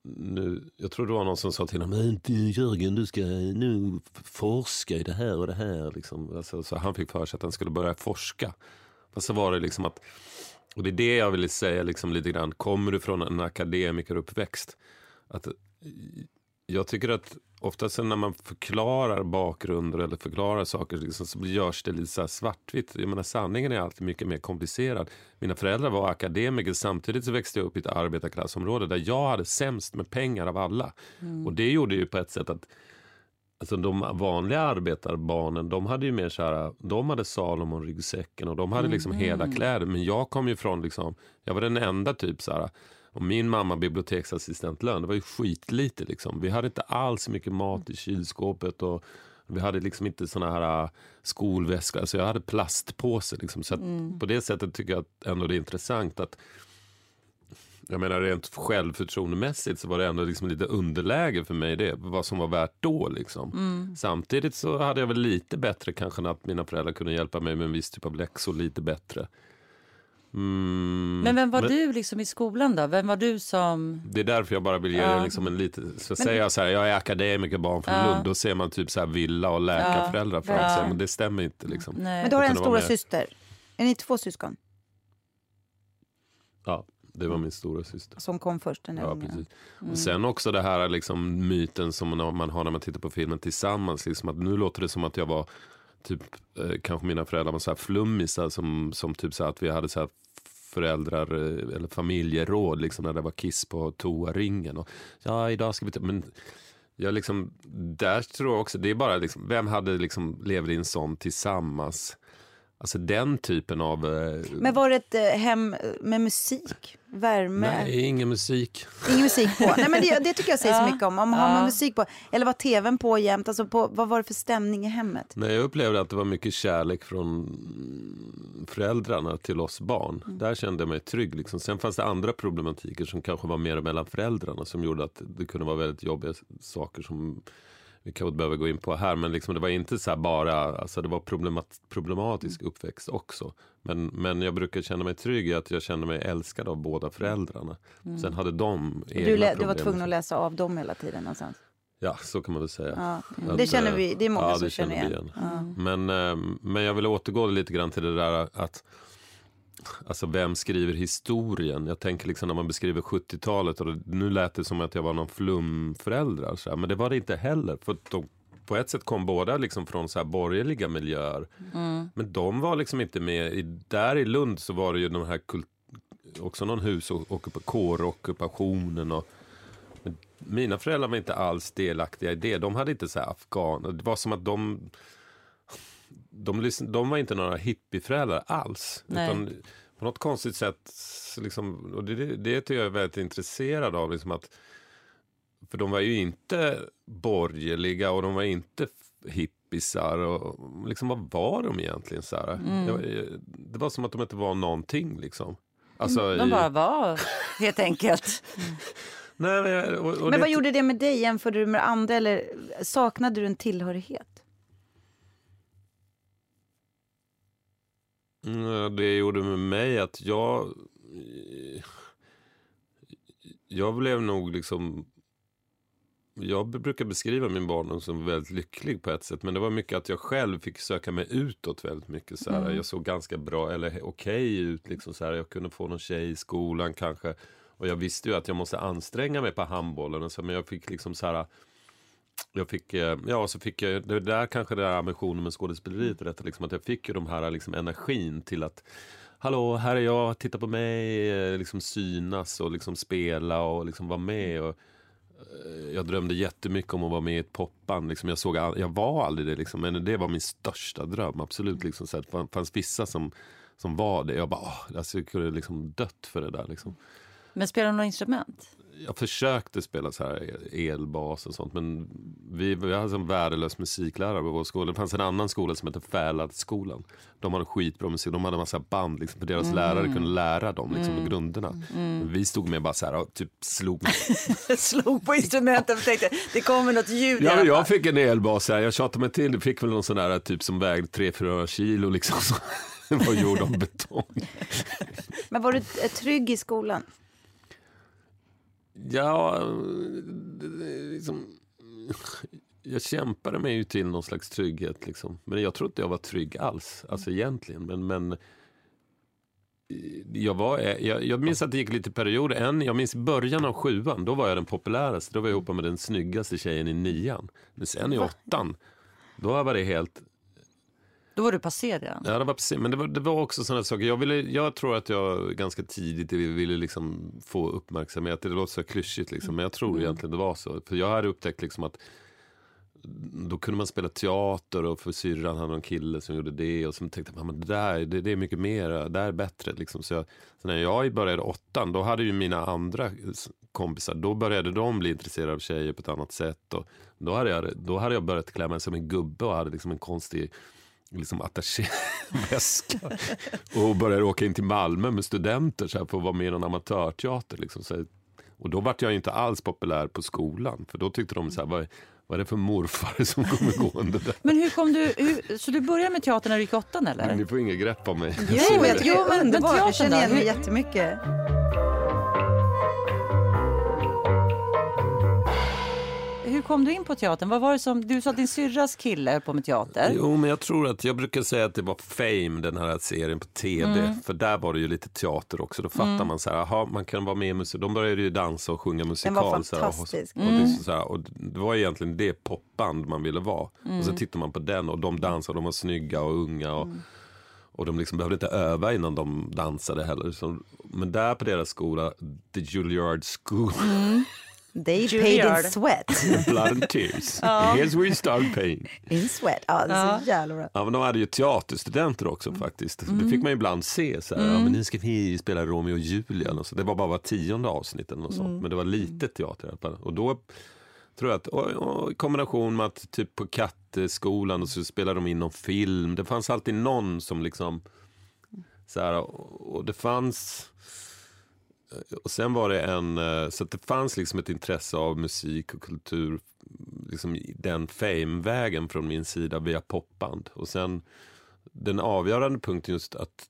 Nu, jag tror det var någon som sa till honom, "Men Jörgen du ska nu forska i det här och det här. Liksom. Alltså, så han fick för sig att han skulle börja forska. Fast så var det liksom att, och det är det jag ville säga liksom lite grann, kommer du från en akademikeruppväxt? Att, jag tycker att oftast när man förklarar bakgrunder eller förklarar saker liksom, så görs det lite så svartvitt. Jag menar, sanningen är alltid mycket mer komplicerad. Mina föräldrar var akademiker samtidigt så växte jag upp i ett arbetarklassområde där jag hade sämst med pengar av alla. Och det gjorde ju på ett sätt att Alltså de vanliga arbetarbarnen, de hade ju mer så här, de hade Salomon-ryggsäcken och de hade liksom hela kläder. Men jag kom ju från, liksom, jag var den enda typ så här, och min mamma biblioteksassistentlön, det var ju skitlite liksom. Vi hade inte alls mycket mat i kylskåpet och vi hade liksom inte såna här äh, skolväskor, alltså jag hade plastpåse liksom. Så att på det sättet tycker jag att ändå det är intressant att jag menar rent självförtroendemässigt så var det ändå liksom lite underläge för mig det, vad som var värt då. Liksom. Samtidigt så hade jag väl lite bättre kanske att mina föräldrar kunde hjälpa mig med en viss typ av läxor lite bättre. Mm, Men vem var du liksom i skolan då? Vem var du som... Det är därför jag bara vill ge Ja. liksom en lite, så säger jag så här, jag är akademiker, barn från Ja. Lund, då ser man typ så här villa och läkarföräldrar framför sig, men det stämmer inte liksom. Nej. Men du har en stora syster. Är ni två syskon Ja, det var min stora syster. som kom först? Den där Ja, precis. Och sen också det här liksom myten som man man har när man tittar på filmen tillsammans. Liksom att nu låter det som att jag var typ, eh, kanske mina föräldrar var så här flummisar som, som typ så här att vi hade så här föräldrar eh, eller familjeråd liksom när det var kiss på toaringen. Och, ja, idag ska vi ta, men jag liksom, där tror jag också, det är bara liksom, vem hade liksom levt i en sån tillsammans? Alltså den typen av... Eh, Men var det ett eh, hem med musik? Värme? nej, ingen musik. Ingen musik på? Nej, men det, det tycker jag säger så Ja. mycket om. om Har man Ja. musik på? Eller var tvn på jämt? Alltså på, vad var det för stämning i hemmet? Nej, jag upplevde att det var mycket kärlek från föräldrarna till oss barn. Där kände jag mig trygg. Liksom. Sen fanns det andra problematiker som kanske var mer mellan föräldrarna som gjorde att det kunde vara väldigt jobbiga saker som vi kanske inte behöver gå in på här. Men liksom, det var inte så bara, alltså det var problemat, problematisk uppväxt också. Men, men jag brukar känna mig trygg i att jag kände mig älskad av båda föräldrarna. Sen hade de egna Du, lä- du problem. var tvungen att läsa av dem hela tiden någonstans? Ja, så kan man väl säga. Ja. Att, Det känner eh, vi, det är många ja, som känner känner igen. igen. Men, eh, men jag vill återgå lite grann till det där att Alltså vem skriver historien? Jag tänker liksom när man beskriver 70-talet och det, nu lät det som att jag var någon flumförälder. Så här, men det var det inte heller. För de, på ett sätt kom båda liksom från så här borgerliga miljöer. Men de var liksom inte med. I, där i Lund så var det ju de här kult, också någon husockup- kårockupationen och mina föräldrar var inte alls delaktiga i det. De hade inte så här afghaner. Det var som att de de, de var inte några hippieföräldrar alls. Nej. Utan på något konstigt sätt, liksom, och det, det, det tycker jag är väldigt intresserad av. Liksom att, för de var ju inte borgerliga och de var inte hippisar. Och, liksom, vad var de egentligen? Så? Jag, jag- det var som att de inte var någonting. Liksom. Alltså, De i- bara var, helt enkelt. Nej, och, och Men det- vad gjorde det med dig? Jämförde du med andra eller saknade du en tillhörighet? Det gjorde med mig att jag... Jag blev nog liksom... Jag brukar beskriva min barndom som väldigt lycklig på ett sätt. Men det var mycket att jag själv fick söka mig utåt väldigt mycket. Så här. Jag såg ganska bra, eller okej ut. Liksom, så här. Jag kunde få någon tjej i skolan kanske. Och jag visste ju att jag måste anstränga mig på handbollen. Så, men jag fick liksom så här... Jag fick, eh, ja, så fick jag, det där kanske det där ambitionen med skådespeleriet och detta, liksom, att jag fick ju de här liksom, energin till att Hallå, här är jag, titta på mig, eh, liksom synas och liksom spela och liksom vara med. Och, eh, jag drömde jättemycket om att vara med i ett popband. Liksom jag, såg, all- jag var aldrig det, liksom, men det var min största dröm. Absolut. Liksom, så det fanns vissa som, som var det. Jag bara, åh, alltså, jag kunde liksom dött för det där. Liksom. Men spelar du några instrument? Jag försökte spela så här elbas och sånt men vi, vi hade en värdelös musiklärare på vår skola. Det fanns en annan skola som hette Fäladskolan. De hade skitbra musik, de hade en massa band liksom, för deras lärare kunde lära dem liksom, grunderna. Men Vi stod med bara så här och typ slog. Slog på instrumenten och tänkte det kommer något ljud Ja, jag fick en elbas här, jag tjatade mig till, jag fick väl någon sån där typ som vägde 3-4 kilo liksom. Det var gjord av betong. Men var du eh, trygg i skolan? Ja, liksom, jag kämpade mig ju till någon slags trygghet. Liksom. Men jag tror inte jag var trygg alls, alltså egentligen. Men, men eh, jag, var, jag, jag minns att det gick lite perioder. En, jag minns början av sjuan, då var jag den populäraste. Då var jag ihop med den snyggaste tjejen i nian. Men sen i åttan, då var det helt Då var du passé redan. Ja, det var precis. Men det var, det var också sådana saker. Jag, ville, jag tror att jag ganska tidigt ville liksom få uppmärksamhet. Det låter så klyschigt, liksom, men jag tror egentligen det var så. För jag hade upptäckt liksom att då kunde man spela teater och för syrran hade någon kille som gjorde det. Och så tänkte men det där det, det är mycket mer, det där är bättre. Liksom. Så, jag, så när jag började åttan, då hade ju mina andra kompisar, då började de bli intresserade av tjejer på ett annat sätt. Och då, hade jag, då hade jag börjat klä mig som en gubbe och hade liksom en konstig liksom attachéväska och började åka in till Malmö med studenter så här, för att vara med i någon amatörteater. Liksom, så här. Och då vart jag inte alls populär på skolan, för då tyckte de så här, vad, vad är det för morfar som kommer gående där? Men hur kom du, hur, så du började med teatern när du gick åttan eller? Ni får inget grepp om mig. Jo, men- jag jo, men- men teatern Jag känner igen mig Hur- jättemycket. Hur kom du in på teatern? Vad var det som, du sa att din syrras kille höll på med teater. Jo, men jag tror att jag brukar säga att det var Fame, den här serien på tv. För där var det ju lite teater också. Då fattar man så här, aha, man kan vara med i musik. De började ju dansa och sjunga musikal. var så här, och- fantastisk. Och, det, är så här, och det var egentligen det popband man ville vara. Och så tittar man på den och de dansade, de var snygga och unga. Och, och de liksom behövde inte öva innan de dansade heller. Men där på deras skola, The Juilliard School, They paid Juilliard. in sweat. Blood and Tears. Here's where you start paying. In sweat. Ja, det är så jävla bra. Ja, men de hade ju teaterstudenter också faktiskt. Det fick man ju ibland se. Så här, ja, men nu ska vi spela Romeo och Julia. Och så. Det var bara var tionde avsnitt eller något sånt. Men det var lite teater alla fall. Och då tror jag att, och, och, i kombination med att typ på Katteskolan och så spelade de in någon film. Det fanns alltid någon som liksom, så här, och, och det fanns, och sen var det en, eh, så det fanns liksom ett intresse av musik och kultur, liksom den fame-vägen från min sida via popband. Och sen den avgörande punkten just att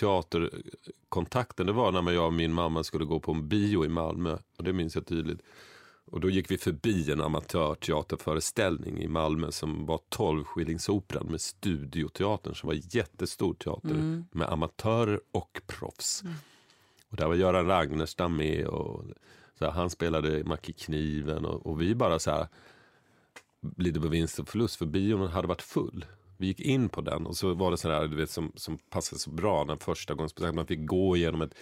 teaterkontakten, det var när jag och min mamma skulle gå på en bio i Malmö. Och det minns jag tydligt. Och då gick vi förbi en amatörteaterföreställning i Malmö som var 12 skillingsoperan med Studioteatern som var jättestor teater med amatörer och proffs. Och där var Göran Ragnerstam med och så här, han spelade Macke Kniven och, och vi bara så här lite på vinst och förlust för bion hade varit full. Vi gick in på den och så var det så där, du vet, som, som passade så bra den första gången. Man fick gå igenom ett,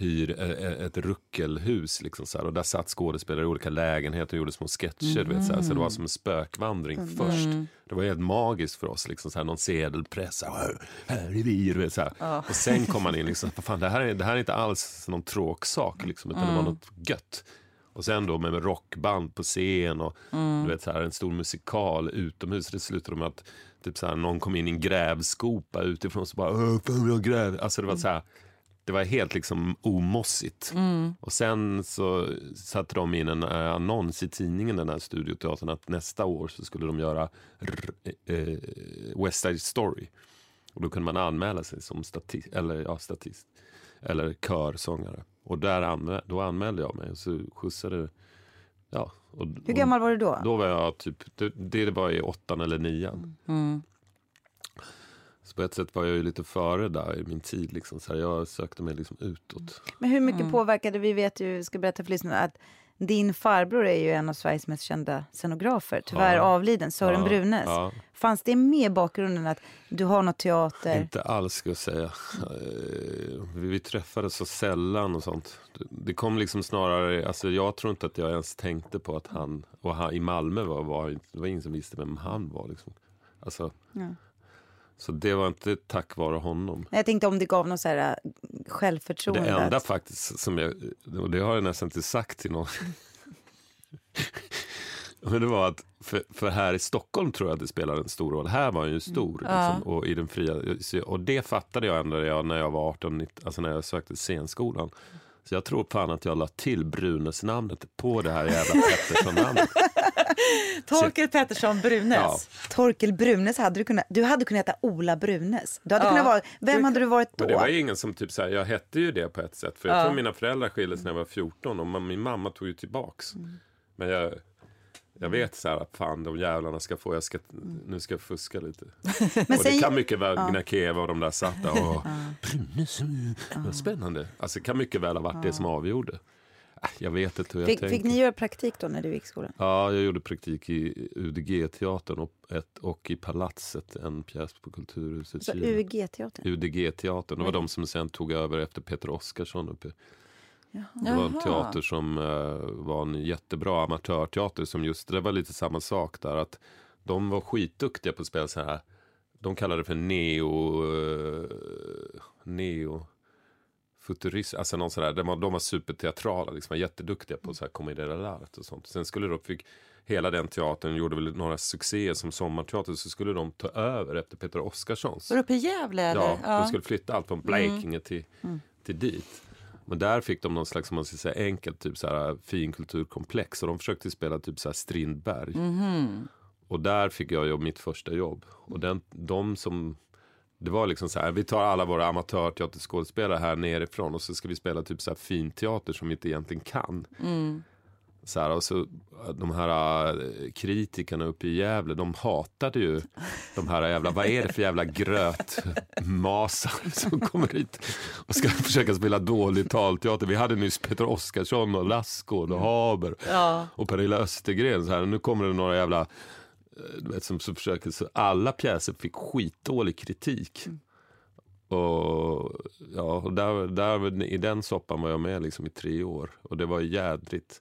hyr, eh, ett ruckelhus liksom så här, och där satt skådespelare i olika lägenheter och gjorde små sketcher. Du vet, så, här, så det var som en spökvandring först. Det var helt magiskt för oss. Liksom, så här, någon sedelpress. Här, här är vi. Vet, så här. Och sen kom man in. Liksom, fan, det, här är, det här är inte alls någon tråksak. Liksom, utan det var något gött. Och sen då med rockband på scen och du vet, så här, en stor musikal utomhus. Det slutade med att typ, så här, någon kom in i en grävskopa utifrån och så bara Åh, fan jag gräv. Alltså det var så här, det var helt liksom omossigt. Och sen så satte de in en eh, annons i tidningen, den här studioteatern, att nästa år så skulle de göra r- eh, West Side Story. Och då kunde man anmäla sig som statist, eller, ja, statist, eller körsångare. Och där anmä- då anmälde jag mig och så skjutsade Ja, och, Hur gammal var du då? Då var jag typ, det, det var i åttan eller nian. Mm. Så på ett sätt var jag ju lite före där i min tid. Liksom. Så här, jag sökte mig liksom utåt. Men hur mycket påverkade, vi vet ju, ska berätta för lyssnarna, att din farbror är ju en av Sveriges mest kända scenografer, tyvärr Ja. avliden, Sören Ja, Brunes. ja. Fanns det med i bakgrunden att du har något teater? Inte alls ska jag säga. Eh, Vi, vi träffades så sällan och sånt. Det- Det kom liksom snarare, alltså jag tror inte att jag ens tänkte på att han, och han i Malmö var, var det var ingen som visste vem han var liksom. Alltså, Ja. Så det var inte tack vare honom. Jag tänkte om det gav något så här äh, Det självförtroende. enda att- faktiskt som jag, och det har jag nästan inte sagt till någon. Men det var att, för, för här i Stockholm tror jag att det spelar en stor roll. Här var han ju stor. Ja. Liksom, och, i den fria, och det fattade jag ändå när jag, när jag var 18, 19, alltså när jag sökte scenskolan. Så jag tror fan att jag la till Brunäs-namnet på det här jävla Pettersson-namnet. Torkel Pettersson Brunes. Ja. Torkel Brunes, hade du kunnat, du hade kunnat heta Ola Brunes. Du hade Ja. kunnat vara, vem hade du varit då? Men det var ju ingen som typ så här, jag hette ju det på ett sätt. För jag Ja. tror mina föräldrar skildes när jag var 14 och min mamma tog ju tillbaks. Men jag, jag vet så här att fan de jävlarna ska få, jag ska, nu ska jag fuska lite. Men och sen- det kan mycket väl, när Keva och de där satt där och Brunnes, mm, vad spännande. Alltså det kan mycket väl ha varit det som avgjorde. Jag vet inte hur jag Fick, fick ni göra praktik då när du gick i skolan? Ja, jag gjorde praktik i UDG-teatern och, ett, och i Palatset, en pjäs på Kulturhuset. Så. UG-teatern? UDG-teatern. Det var de som sen tog över efter Peter Oskarsson uppe. Det var en Jaha. teater som eh, var en jättebra amatörteater. Som just, det var lite samma sak där. att De var skitduktiga på att spela så här. De kallade det för neo... Uh, neo futurist, alltså någon sån där, de var, de var superteatrala, liksom, var jätteduktiga på så här commedia dell'arte och sånt. Sen skulle de, fick hela den teatern, gjorde väl några succéer som sommarteater, så skulle de ta över efter Peter Oskarssons. Var uppe i Gävle? Eller? Ja, de skulle flytta allt från Blekinge till, Mm. till dit. Men där fick de någon slags, man ska säga enkelt, typ så här finkulturkomplex. Och de försökte spela typ så här Strindberg. Mhm. Och där fick jag mitt första jobb. Och den, de som, det var liksom så här, vi tar alla våra amatörteaterskådespelare här nerifrån och så ska vi spela typ så här finteater som vi inte egentligen kan. Mm. Så här, och så, de här äh, kritikerna uppe i Gävle, de hatade ju de här jävla, vad är det för jävla grötmasar som kommer hit och ska försöka spela dålig talteater. Vi hade nyss Peter Oskarsson och Lassgård och Haber Ja. och Pernilla Östergren. Så här, nu kommer det några jävla, eh, du vet, som så försöker, så alla pjäser fick skitdålig kritik. Och ja, och där, där, i den soppan var jag med liksom i tre år. Och det var jädrigt.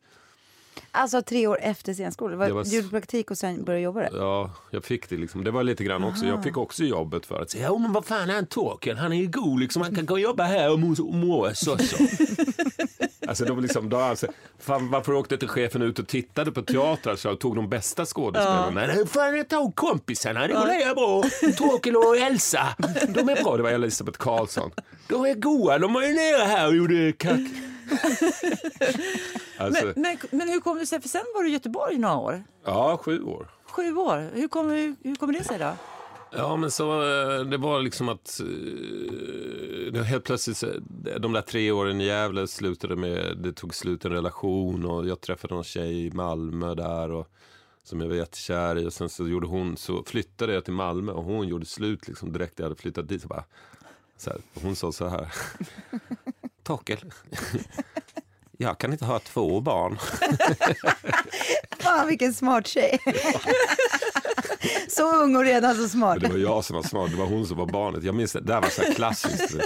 Alltså tre år efter scenskolan? Det var Du gjorde praktik och sen började jobba där? Ja, jag fick det liksom. Det var lite grann också. Jag fick också jobbet för att säga, ja men vad fan är han Torkel? Han är ju god liksom. Han kan gå och jobba här och må oss också. alltså de liksom, då alltså, fan, varför åkte inte chefen ut och tittade på teatrar så tog de bästa skådespelarna? Nej, fan jag tog kompisarna, det går det bra. Torkel och Elsa, de är bra. Det var Elisabeth Karlsson. De är goa, de var ju nere här och gjorde kack. Alltså, Men, men, men hur kom det sig? För sen var du i Göteborg i några år. ja, sju år. Sju år. Hur kommer hur, hur kommer det sig då? Ja, men så eh, det var liksom att eh, det helt plötsligt, de där tre åren i Gävle slutade med, det tog slut en relation och jag träffade någon tjej i Malmö där och som jag var jättekär i och sen så gjorde hon, så flyttade jag till Malmö och hon gjorde slut liksom direkt jag hade flyttat dit. Så bara, så här, hon sa så här, Torkel, jag kan inte ha två barn. Fan vilken smart tjej! så ung och redan så smart. Men det var jag som var smart, det var hon som var barnet. Jag minns det, det här var så här klassiskt.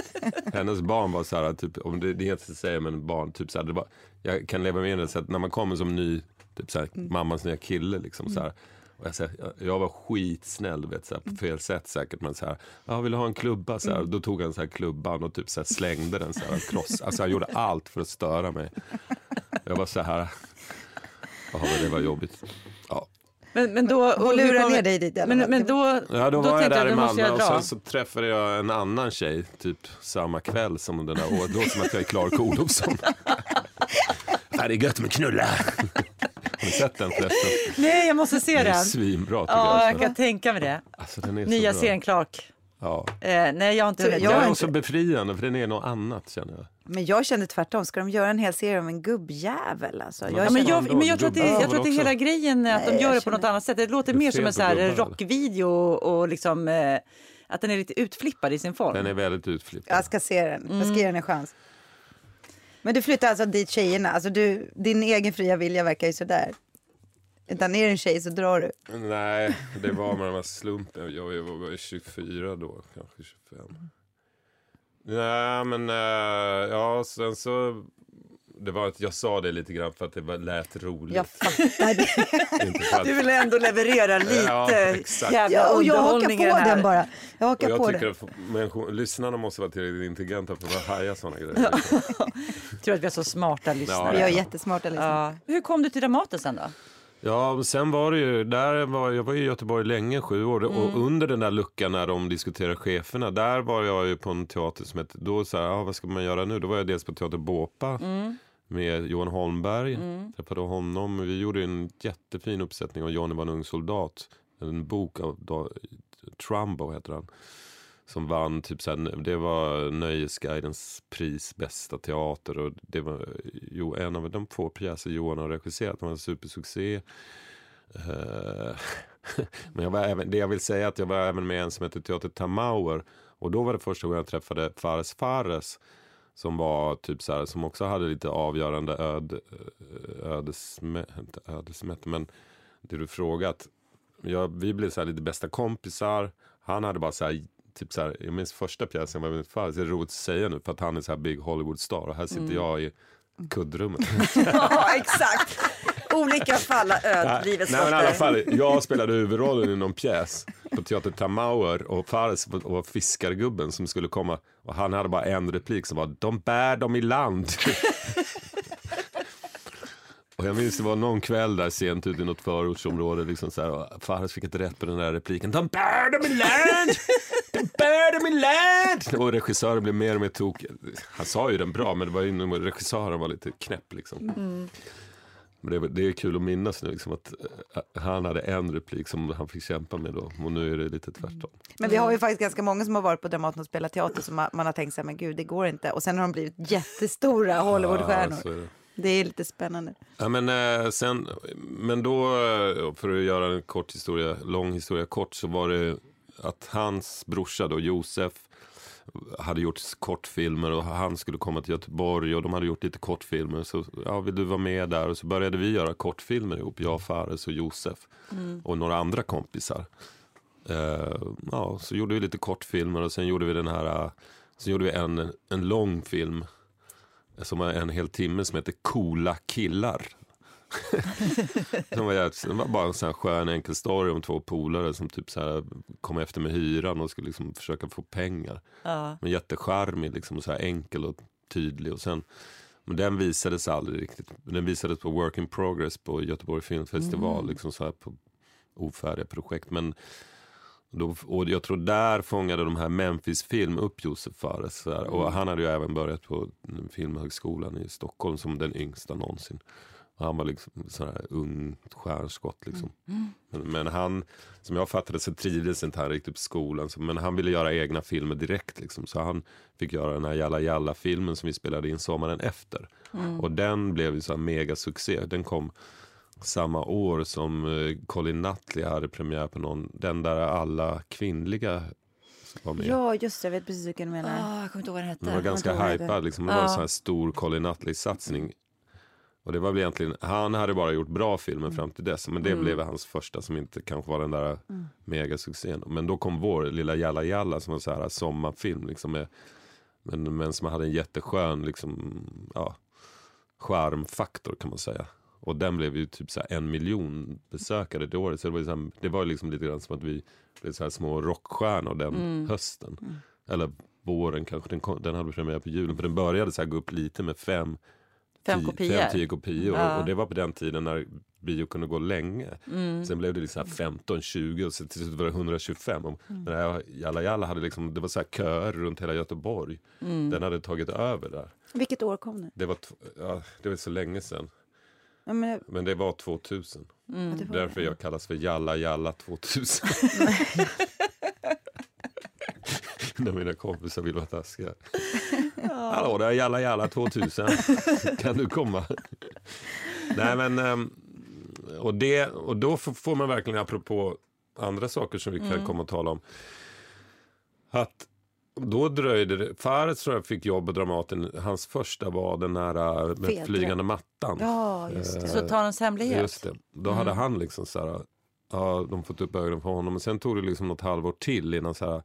Hennes barn var så här, typ, om det, det är inte att säga men barn, typ så här, det var, jag kan leva med det så att när man kommer som ny, typ så här, mammans nya kille liksom så här. Och jag, så här, jag, var skitsnäll, vet, så här, på fel sätt säkert. Men så här, jag vill du ha en klubba? Så här, Då tog han så här klubban och typ så här, slängde den. Så här, kross. Alltså han gjorde allt för att störa mig. Jag var så här, ja men det var jobbigt. Men, men då, och Hon lurar ner dig dit Men, men då, Ja, då, var jag tänkte där i Malmö jag och sen så träffade jag en annan tjej, typ samma kväll som den där, och då som att jag är Clark Olofsson. Ja, det är gött med knulla. Har ni sett den förresten? Nej, jag måste se Den är den. svinbra tycker Ja, jag. jag kan tänka mig det. Alltså, den är Nya så serien Clark. Ja. Eh, nej, jag har inte Så jag Den har är inte- också befriande för den är något annat känner jag. Men jag kände tvärtom, ska de göra en hel serie om en gubbjävel? Alltså? Jag Ja, men jag, men jag tror att det, jag tror att det hela grejen är att Nej, de gör det på något annat sätt. Det låter Det är mer som en så här rockvideo och, liksom eh, att den är lite utflippad i sin form. Den är väldigt utflippad. jag ska se den, jag ska ge den en chans. Men du flyttar alltså dit tjejerna, alltså du, din egen fria vilja verkar ju sådär. Utan är det en tjej så drar du. Nej, det var med de här slumpen. Jag var var 24 då, kanske 25. Nej, men eh, ja, sen så... Det var att jag sa det lite grann för att det var- lät roligt. Jag fattar det. Att, Du vill ändå leverera lite Ja, exakt. jävla Ja, och jag hakar på här. den bara. Jag och hakar jag på tycker den. att människor, lyssnarna måste vara tillräckligt intelligenta för att haja sådana grejer. Jag tror att vi har så smarta lyssnare. Vi Ja, har ja. jättesmarta liksom. Ja. Hur kom du till Dramaten sen då? Ja, sen var det ju, där var, jag var i Göteborg länge, sju år. Och under den där luckan när de diskuterar cheferna, där var jag ju på en teater som hette, då så här, vad ska man göra nu? Då var jag dels på Teater Båpa med Johan Holmberg. Träffade honom. Vi gjorde en jättefin uppsättning av Johnny var en ung soldat. En bok av Trumbo heter han. Som vann typ så här, det var Nöjesguidens pris bästa teater och det var jo, en av de få pjäser Johan har regisserat. Det var en supersuccé. Uh, Men jag var även, det jag vill säga är att jag var även med i en som heter Teater Tamauer. Och då var det första gången jag träffade Fares Fares. Som var typ så här, som också hade lite avgörande öd, eh, ödesmätt, inte ödesmätt, men det du frågat. Jag, vi blev så här lite bästa kompisar. Han hade bara så här, typ så här, jag minns första pjäsen var med Fares, det är roligt att säga nu för att han är så här big Hollywood-star och här sitter jag i kuddrummet. ja, exakt. Olika falla öd, livets Nej, men i alla fall, jag spelade huvudrollen i någon pjäs på Teater Tamauer och Fares var fiskargubben som skulle komma och han hade bara en replik som var de bär dem i land. och jag minns det var någon kväll där sent ute i något förortsområde liksom så här, och Fares fick inte rätt på den där repliken. De bär dem i land! De bär dem i land! Och regissören blev mer och mer tokig. Han sa ju den bra men det var ju, regissören var lite knäpp liksom. Men det, det är kul att minnas nu liksom att eh, han hade en replik som han fick kämpa med då och nu är det lite tvärtom. Men vi har ju faktiskt ganska många som har varit på Dramaten och spelat teater som man man har tänkt sig, men gud det går inte. Och sen har de blivit jättestora Hollywoodstjärnor. Ja, det. Är lite spännande. Ja, men, eh, sen, men då, eh, för att göra en kort historia, lång historia kort, så var det att hans brorsa då, Josef, hade gjort kortfilmer och han skulle komma till Göteborg och de hade gjort lite kortfilmer. Så ja, vill du vara med där? Och så började vi göra kortfilmer ihop, jag, Fares och Josef och några andra kompisar. Eh, ja, så gjorde vi lite kortfilmer och sen gjorde vi den här, så gjorde vi en, en lång film som var en hel timme som heter Coola killar. som var, jävligt- det var bara en sån här skön enkel story om två polare som typ så här kom efter med hyran och skulle liksom försöka få pengar. Ja. Men jättecharmig liksom, så här enkel och tydlig. Och sen, men den visades aldrig riktigt. Den visades på Work in Progress på Göteborg Filmfestival. Liksom så här på ofärdiga projekt. Men då, och jag tror där fångade de här Memphis Film upp Josef Fares. Så här. Och han hade ju även börjat på Filmhögskolan i Stockholm som den yngsta någonsin. Och han var liksom sån här ung stjärnskott liksom. Men, men han, som jag fattade så trivdes inte han riktigt på skolan. Så, men han ville göra egna filmer direkt liksom. Så han fick göra den här Jalla Jalla filmen som vi spelade in sommaren efter. Och den blev ju så här megasuccé. Den kom samma år som eh, Colin Nutley hade premiär på någon, den där alla kvinnliga var med. Ja, just det. Jag vet precis vilken du menar. Ah, jag kommer inte ihåg vad den hette. Den var ganska hypad, liksom. det var en sån här stor Colin Nutley-satsning. Och det var väl egentligen, han hade bara gjort bra filmer fram till dess, men det blev hans första som inte kanske var den där megasuccén. Men då kom vår lilla Jalla Jalla som var så här sommarfilm, liksom med, men, men som hade en jätteskön liksom, ja, charmfaktor kan man säga. Och den blev ju typ så en miljon besökare det året. Så det var, ju så här, det var liksom lite grann som att vi blev så små rockstjärnor den hösten. Eller våren kanske, den, kom, den hade premiär på julen. För den började så gå upp lite med fem, Fem tio- kopior. fem tio kopior. Ja. Och det var på den tiden när bio kunde gå länge. Mm. Sen blev det liksom 15, 20 och så till slut var det 125. Och Mm. den här Jalla Jalla hade liksom, det var så här köer runt hela Göteborg. Mm. Den hade tagit över där. Vilket år kom den? Det var, ja, det var så länge sedan. Ja, men, Men det var 2000. Mm. det var Därför jag kallas för Jalla Jalla 2000. När mina kompisar vill vara taskiga. Hallå, det är Jalla Jalla 2000. Kan du komma? Nej, men... ehm, Och, det, och då får man verkligen, apropå andra saker som vi kan komma och tala om. Att då dröjde det. Fares tror jag fick jobb på Dramaten. Hans första var den här med Fedra. flygande mattan. Ja, just det. Så Tarens hemlighet. Just det. Då hade han liksom så här, ja, de fått upp ögonen för honom. Men sen tog det liksom något halvår till innan så här.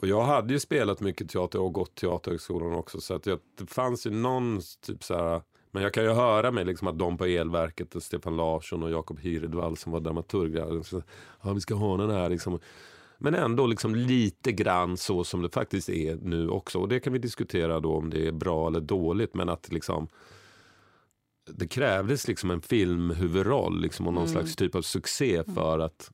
Och jag hade ju spelat mycket teater och gått Teaterhögskolan också. Så att jag, det fanns ju någon typ så här. Men jag kan ju höra mig liksom att de på Elverket och Stefan Larsson och Jakob Hirdwall som var dramaturger. så, Ja, vi ska ha den här liksom. Men ändå liksom lite grann så som det faktiskt är nu också. Och det kan vi diskutera då om det är bra eller dåligt. Men att liksom det krävdes liksom en filmhuvudroll liksom, och någon slags typ av succé för att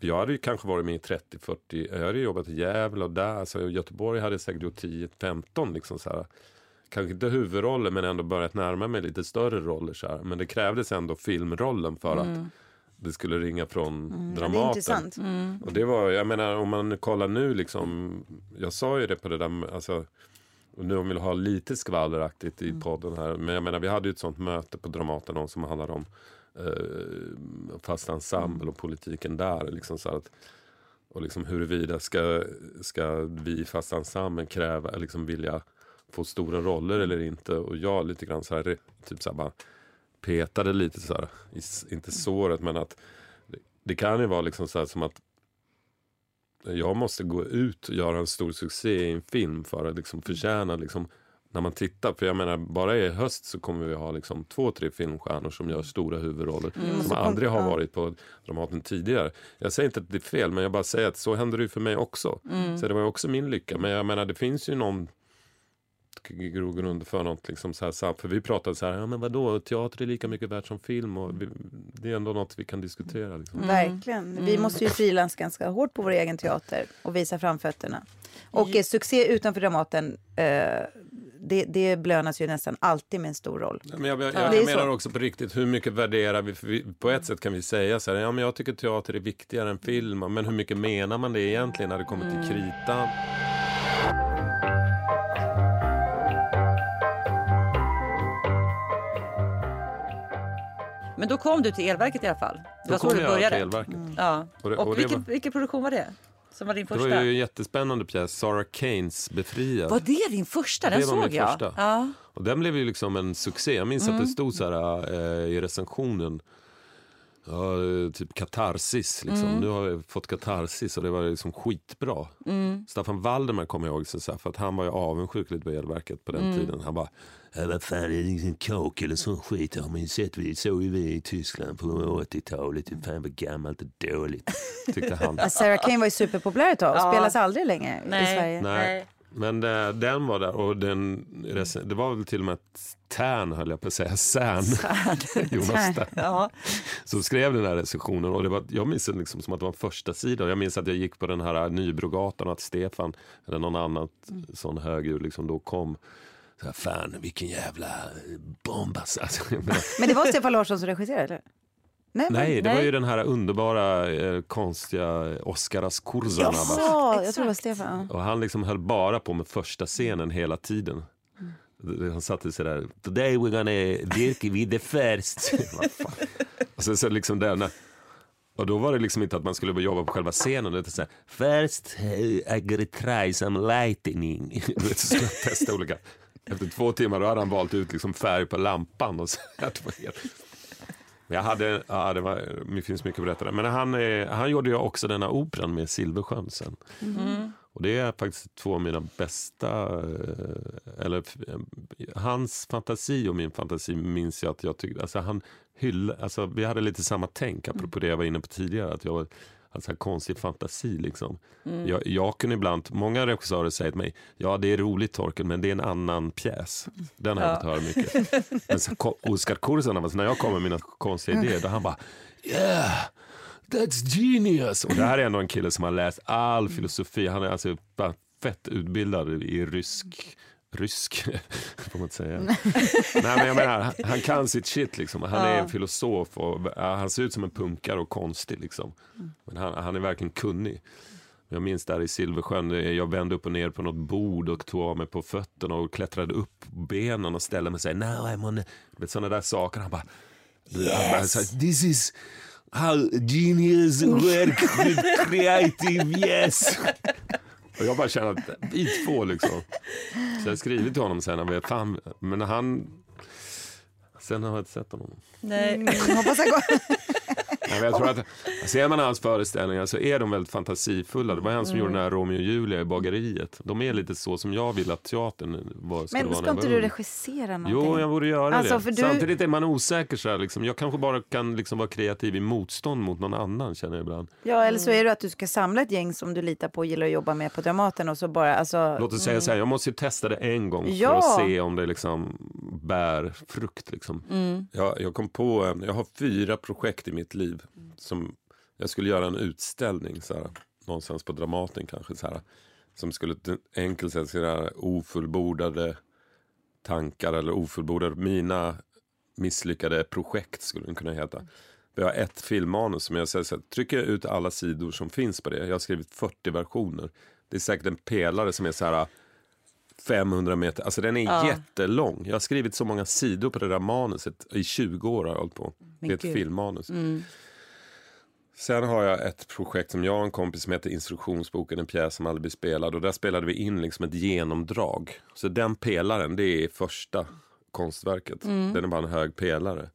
jag hade ju kanske varit med i 30-40, jag hade jobbat i Gävle och där, alltså i Göteborg hade jag säkert gjort 10-15 liksom så här. Kanske inte huvudroller men ändå börjat närma mig lite större roller så här. Men det krävdes ändå filmrollen för att det skulle ringa från det är Dramaten. intressant. Och det var, jag menar om man kollar nu liksom, jag sa ju det på det där, alltså, och nu om vi vill ha lite skvalleraktigt i podden här, men jag menar vi hade ju ett sånt möte på Dramaten om, som handlar om eh, fast ensemble och politiken där. Liksom så att, och liksom huruvida ska, ska vi i fast ensemble kräva, liksom vilja få stora roller eller inte. Och jag lite grann så här, typ så här bara petade lite så här, inte såret men att det, kan ju vara liksom så här som att jag måste gå ut och göra en stor succé i en film för att liksom förtjäna liksom, när man tittar. För jag menar, bara i höst så kommer vi ha liksom två, tre filmstjärnor som gör stora huvudroller. Som aldrig har varit på Dramaten tidigare. Jag säger inte att det är fel, men jag bara säger att så händer det ju för mig också. Så det var ju också min lycka. Men jag menar, det finns ju någon grogrund för något liksom så här, för vi pratade så här, ja men vadå, teater är lika mycket värt som film och vi, det är ändå något vi kan diskutera. Liksom. Verkligen. Vi måste ju frilansa ganska hårt på vår egen teater och visa framfötterna. Och eh, succé utanför Dramaten, eh, det, det belönas ju nästan alltid med en stor roll. Ja, Men jag, jag, jag är menar så. också på riktigt, hur mycket värderar vi? Vi på ett sätt kan vi säga så här, ja men jag tycker teater är viktigare än film. Men hur mycket menar man det egentligen när det kommer till kritan? Men då kom du till elverket i alla fall. Det Då var så du jag började. till Elverket. Ja. Och det- Och, och det vilken, var- vilken produktion var det? Som var din Det första? var ju en jättespännande pjäs, Sarah Keynes Befriad. Var det din första? Den Det var såg min jag. första. Ja. Och den blev ju liksom en succé. Jag minns att det stod så här eh, i recensionen. Ja, typ katarsis. Liksom. Nu har jag fått katarsis och det var liksom skitbra. Staffan Waldemar kommer jag ihåg, så här, för att han var ju avundsjuk lite på elverket på den tiden. Han bara, "Ja, vad fan är det liksom kak eller sån skit? Det har man ju sett, vi såg ju vi i Tyskland på 80-talet. Fan vad gammalt och dåligt. Tyckte han. Sarah Kane var ju superpopulär ett tag, Ja. spelas aldrig längre i Nej. Sverige. Nej. Men det, den var där och den, det var väl till och med Tern höll jag på att säga, Cern, Jonas Tern, Ja. som skrev den här recensionen. Och det var, jag minns det liksom som att det var första sidan. Jag minns att jag gick på den här Nybrogatan och att Stefan eller någon annan sån högur liksom då kom. Så här, Fan vilken jävla bomb alltså. Alltså, menar, Men det var Stefan Larsson som regisserade, eller? Nej, Nej, det var Nej. ju den här underbara eh, konstiga Oscaras Kurzana. va? Jaha, jag tror det var Stefan. Och han liksom höll bara på med första scenen hela tiden. Han satte sig där. Today we're gonna work with the first. Vad fan. och sen så liksom där, och då var det liksom inte att man skulle jobba på själva scenen. Det är så här, First eh, I gotta try some lightning. Så testa olika. Efter två timmar då hade han valt ut liksom färg på lampan. Och så, det var helt... Men Jag hade, ja, det, var, det finns mycket att berätta. Men han, han gjorde ju också denna operan med Silversjön sen. Och det är faktiskt två av mina bästa, eh, eller eh, hans fantasi och min fantasi minns jag att jag tyckte, alltså han hyll, alltså vi hade lite samma tänk apropå det jag var inne på tidigare, att jag var Alltså konstig fantasi liksom. Jag, jag kunde ibland, många regissörer säger till mig, ja det är roligt Torkel men det är en annan pjäs. Den har jag fått höra mycket. Men så, Oskar Kurzana, alltså, när jag kommer med mina konstiga idéer, då han bara, yeah! That's genius! Och det här är ändå en kille som har läst all filosofi. Han är alltså bara fett utbildad i rysk rysk, får man säga. Nej, men jag menar, han- kan sitt shit. Liksom. Han är en filosof och ja, han ser ut som en punkare och konstig. Liksom. Men han, han är verkligen kunnig. Jag minns där i Silversjön, eh, jag vände upp och ner på något bord och tog av mig på fötterna och klättrade upp benen och ställde mig och sa now I'm on... a-" Du vet, sådana där saker. Han bara, han bara så här, this is how genius work with creative yes. Och jag bara känner att vi två liksom. Så jag skrivit till honom sen, men fan, men han... Sen har jag inte sett honom. Nej. Mm, hoppas jag går. Nej, jag tror att, ser man hans föreställningar så är de väldigt fantasifulla. Det var han som Mm. gjorde den här Romeo och Julia i bageriet. De är lite så som jag vill att teatern var, skulle Men vara ska inte du regissera någonting? Jo, jag borde göra Alltså, det. du- Samtidigt är man osäker. Så här, liksom. Jag kanske bara kan liksom vara kreativ i motstånd mot någon annan, känner jag ibland. Ja, eller så är det att du ska samla ett gäng som du litar på och gillar att jobba med på Dramaten och så bara, alltså... Låt oss säga så här, jag måste ju testa det en gång Ja. för att se om det liksom bär frukt. Liksom. Jag, jag kom på, jag har fyra projekt i mitt liv. Som Jag skulle göra en utställning så här, någonstans på Dramaten kanske. Så här, som skulle enkelt säga så här, ofullbordade tankar eller ofullbordade, mina misslyckade projekt skulle den kunna heta. Vi har ett filmmanus som jag säger så här, trycker jag ut alla sidor som finns på det. Jag har skrivit 40 versioner. Det är säkert en pelare som är så här 500 meter, alltså den är Ja. jättelång. Jag har skrivit så många sidor på det där manuset i 20 år har jag hållit på. Det är ett gud. filmmanus. Sen har jag ett projekt som jag och en kompis som heter Instruktionsboken, en pjäs som aldrig blir spelad. Och där spelade vi in liksom ett genomdrag. Så den pelaren, det är första konstverket. Den är bara en hög pelare.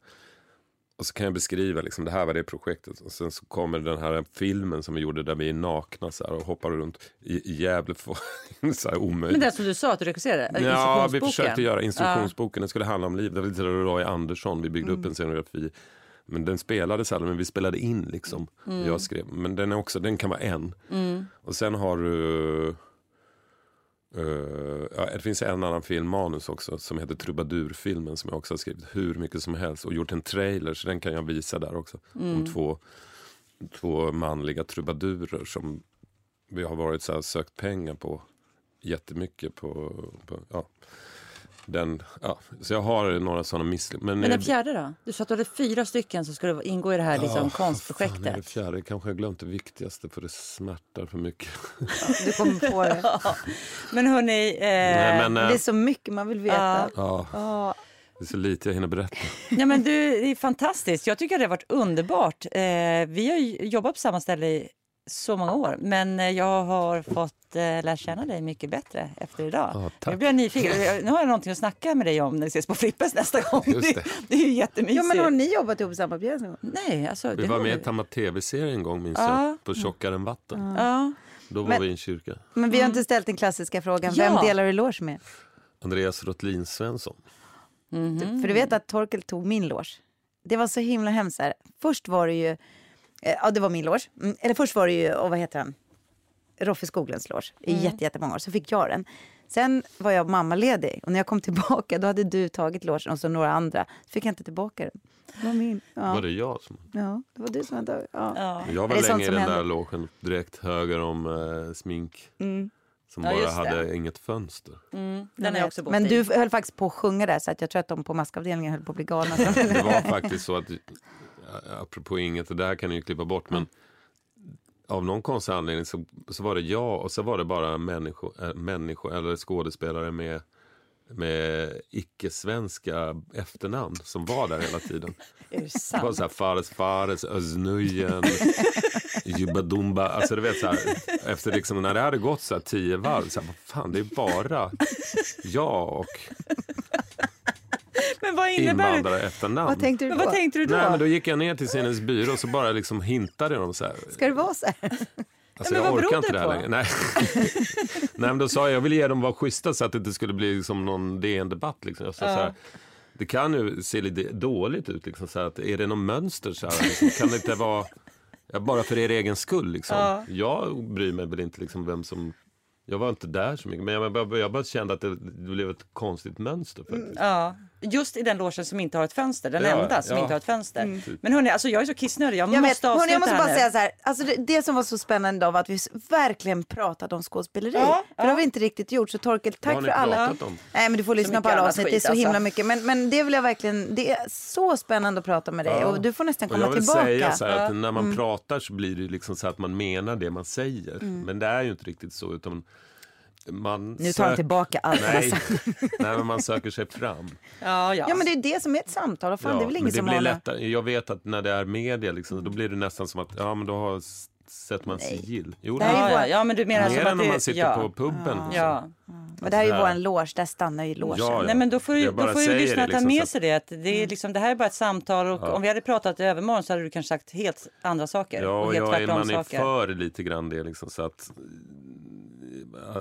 Och så kan jag beskriva, liksom, det här var det projektet. Och sen så kommer den här filmen som vi gjorde där vi är nakna så här, och hoppar runt i, i Gävle. så här omöjligt. Men det som du sa att du regisserade? Ja, vi försökte göra instruktionsboken. Den skulle handla om liv. Det var lite Roy Andersson. Vi byggde upp en scenografi. Men den spelades aldrig, men vi spelade in liksom. Jag skrev. Men den, är också, den kan vara en. Och sen har du... eh, ja, det finns en annan filmmanus också som heter Trubadurfilmen som jag också har skrivit hur mycket som helst och gjort en trailer så den kan jag visa där också. Om två, två manliga trubadurer som vi har varit så här, sökt pengar på jättemycket på, på ja. Den, ja. Så jag har några sådana misslyckanden. Men den fjärde då? Du sa att du hade fyra stycken som skulle ingå i det här liksom, Fan, är det konstprojektet. fjärde? Kanske jag glömt det viktigaste för det smärtar för mycket. Du kommer på det. Men hörni, eh, Nej, men, eh, Det är så mycket man vill veta. ja, Ja. det är så lite jag hinner berätta. ja, men du, det är fantastiskt. Jag tycker det har varit underbart. Eh, vi har jobbat på samma ställe i så många år, men eh, jag har fått eh, lära känna dig mycket bättre efter idag. Ja, tack. jag blir nyfiken. Nu har jag någonting att snacka med dig om när vi ses på Frippes nästa gång. Just det. det är ju jättemysigt. ja, men har ni jobbat ihop i samma pjäs någon gång? Nej, alltså, Vi det var med i samma tv-serie en gång minns Ja. jag. På Tjockare än vatten. Ja. Då var Men- vi i en kyrka. Men vi har inte ställt den klassiska frågan. Ja. Vem delar du loge med? Andreas Rotlin Svensson. För du vet att Torkel tog min loge. Det var så himla hemskt. Först var det ju... eh, Ja, det var min loge. Mm, Eller först var det ju, och vad heter han? Roffe Skoglunds loge i jätte, jättemånga år. Så fick jag den. Sen var jag mammaledig och när jag kom tillbaka då hade du tagit logen och så några andra. Så fick jag inte tillbaka den. Det var min. Ja, Var det jag som... ja det var du som hade tagit. Ja. Ja. Jag Det var är länge i som den händer. där logen direkt höger om eh, smink. Som Ja, bara just det. hade inget fönster. Mm, den jag också Men du höll faktiskt på att sjunga där så att jag tror att de på maskavdelningen höll på att bli galna. Det var faktiskt så att, apropå inget, och det här kan ni ju klippa bort, men av någon konstig anledning så, så var det jag och så var det bara människor, äh, människor eller skådespelare med, med icke-svenska efternamn som var där hela tiden. Är det Det var sant? så här Fares Fares, Öznujen, Jubadumba. Alltså du vet så här, efter liksom när det hade gått så här tio varv, så här, vad fan det är bara jag och Men vad innebär det? invandrare efternamn. vad tänkte du Men då? vad tänkte du då? Nej men då gick jag ner till scenens byrå och så bara liksom hintade de så här. Ska det vara så här? Alltså men jag vad orkar inte det det här längre. Nej. Nej men då sa jag, jag ville ge dem vara schyssta så att det inte skulle bli liksom någon DN-debatt. Liksom. Jag sa så här, det kan ju se lite dåligt ut. Liksom, så här, att är det någon mönster? Så här, liksom, kan det inte vara ja, bara för er egen skull? Liksom. Ja. Jag bryr mig väl inte liksom, vem som... Jag var inte där så mycket, men jag bara, jag bara kände att det, det blev ett konstigt mönster. Faktiskt. Ja, just i den logen som inte har ett fönster. Den Ja, enda som ja. inte har ett fönster. Men hörni, alltså jag är så kissnödig. Jag, Jag, vet, måste hörni, avsluta jag måste här bara nu. säga så här. Alltså det, det som var så spännande idag var att vi verkligen pratade om skådespeleri. Ja, för det har vi inte riktigt gjort. Så Torkel, tack för alla... om? Nej, men du får lyssna på alla avsnitt. Det är skit, så himla alltså. mycket. Men, men det vill jag verkligen... Det är så spännande att prata med dig. Ja. Och du får nästan Och komma jag vill tillbaka. säga så här att när man Mm. pratar så blir det liksom så att man menar det man säger. Mm. Men det är ju inte riktigt så. Utan man Nu tar han sök- tillbaka allt Nej, nej, men man söker sig fram. Ja, ja. Ja, men det är det som är ett samtal. Och fan, det är väl men ingen det som blir lättare. Jag vet att när det är media liksom, då blir det nästan som att ja, men då har sätter man sigill. Jo, Det här är Ja, ja, vår- ja, men du menar mer som än du... man sitter ja. på puben. så. Ja. Men det här är ju våran loge, där stannar ju logen. Ja, Nej men då får ju, då får ju lyssnarna det ta liksom, med så att- sig det. Att det, är liksom, det här är bara ett samtal och om vi hade pratat i övermorgon så hade du kanske sagt helt andra saker. Ja, och helt jag är, tvärtom man är för lite grann det liksom så att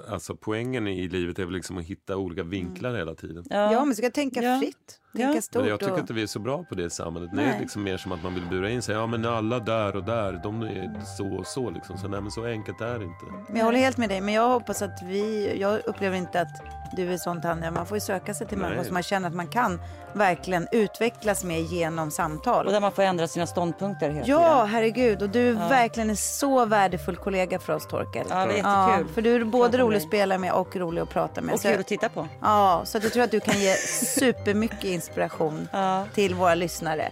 Alltså poängen i livet är väl liksom att hitta olika vinklar hela tiden. Ja, Ja. men du ska tänka Ja. fritt. Ja. Men jag tycker och... inte vi är så bra på det i samhället. Det är Nej. liksom mer som att man vill bura in sig. Ja men alla där och där, de är så och så liksom. Så nej men så enkelt är det inte. Men jag håller helt med dig. Men jag hoppas att vi, jag upplever inte att du är sån Tanja. Man får ju söka sig till Nej. människor som man känner att man kan verkligen utvecklas med genom samtal. Och där man får ändra sina ståndpunkter hela Ja, tiden. herregud. Och du är verkligen en så värdefull kollega för oss, Torkel. Ja, det är jättekul. för du är både rolig att spela med och rolig att prata med. Och Så kul att titta på. Ja, så jag tror att du kan ge supermycket inspiration Ja. till våra lyssnare.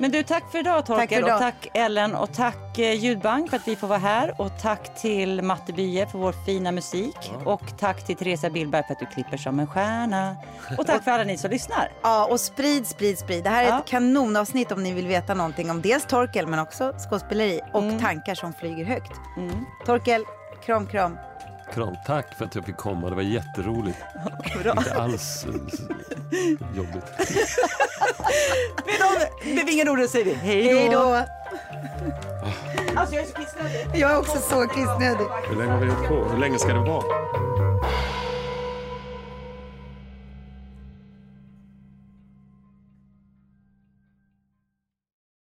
Men du, tack för idag Torkel Tack för idag. och tack Ellen och tack eh, Ljudbank för att vi får vara här och tack till Matte Bye för vår fina musik och tack till Teresa Billberg för att du klipper som en stjärna och tack för alla ni som lyssnar. Ja, och sprid, sprid, sprid. Det här är Ja. ett kanonavsnitt om ni vill veta någonting om dels Torkel men också skådespeleri och Mm. tankar som flyger högt. Torkel, kram, kram. Kram, tack för att jag fick komma. Det var jätteroligt. Inte alls eh, jobbigt. Med de bevingade orden säger vi hej Hej då. då! Alltså jag är så kissnödig. Jag är också så kissnödig. Hur länge har vi hållit på? Hur länge ska det vara?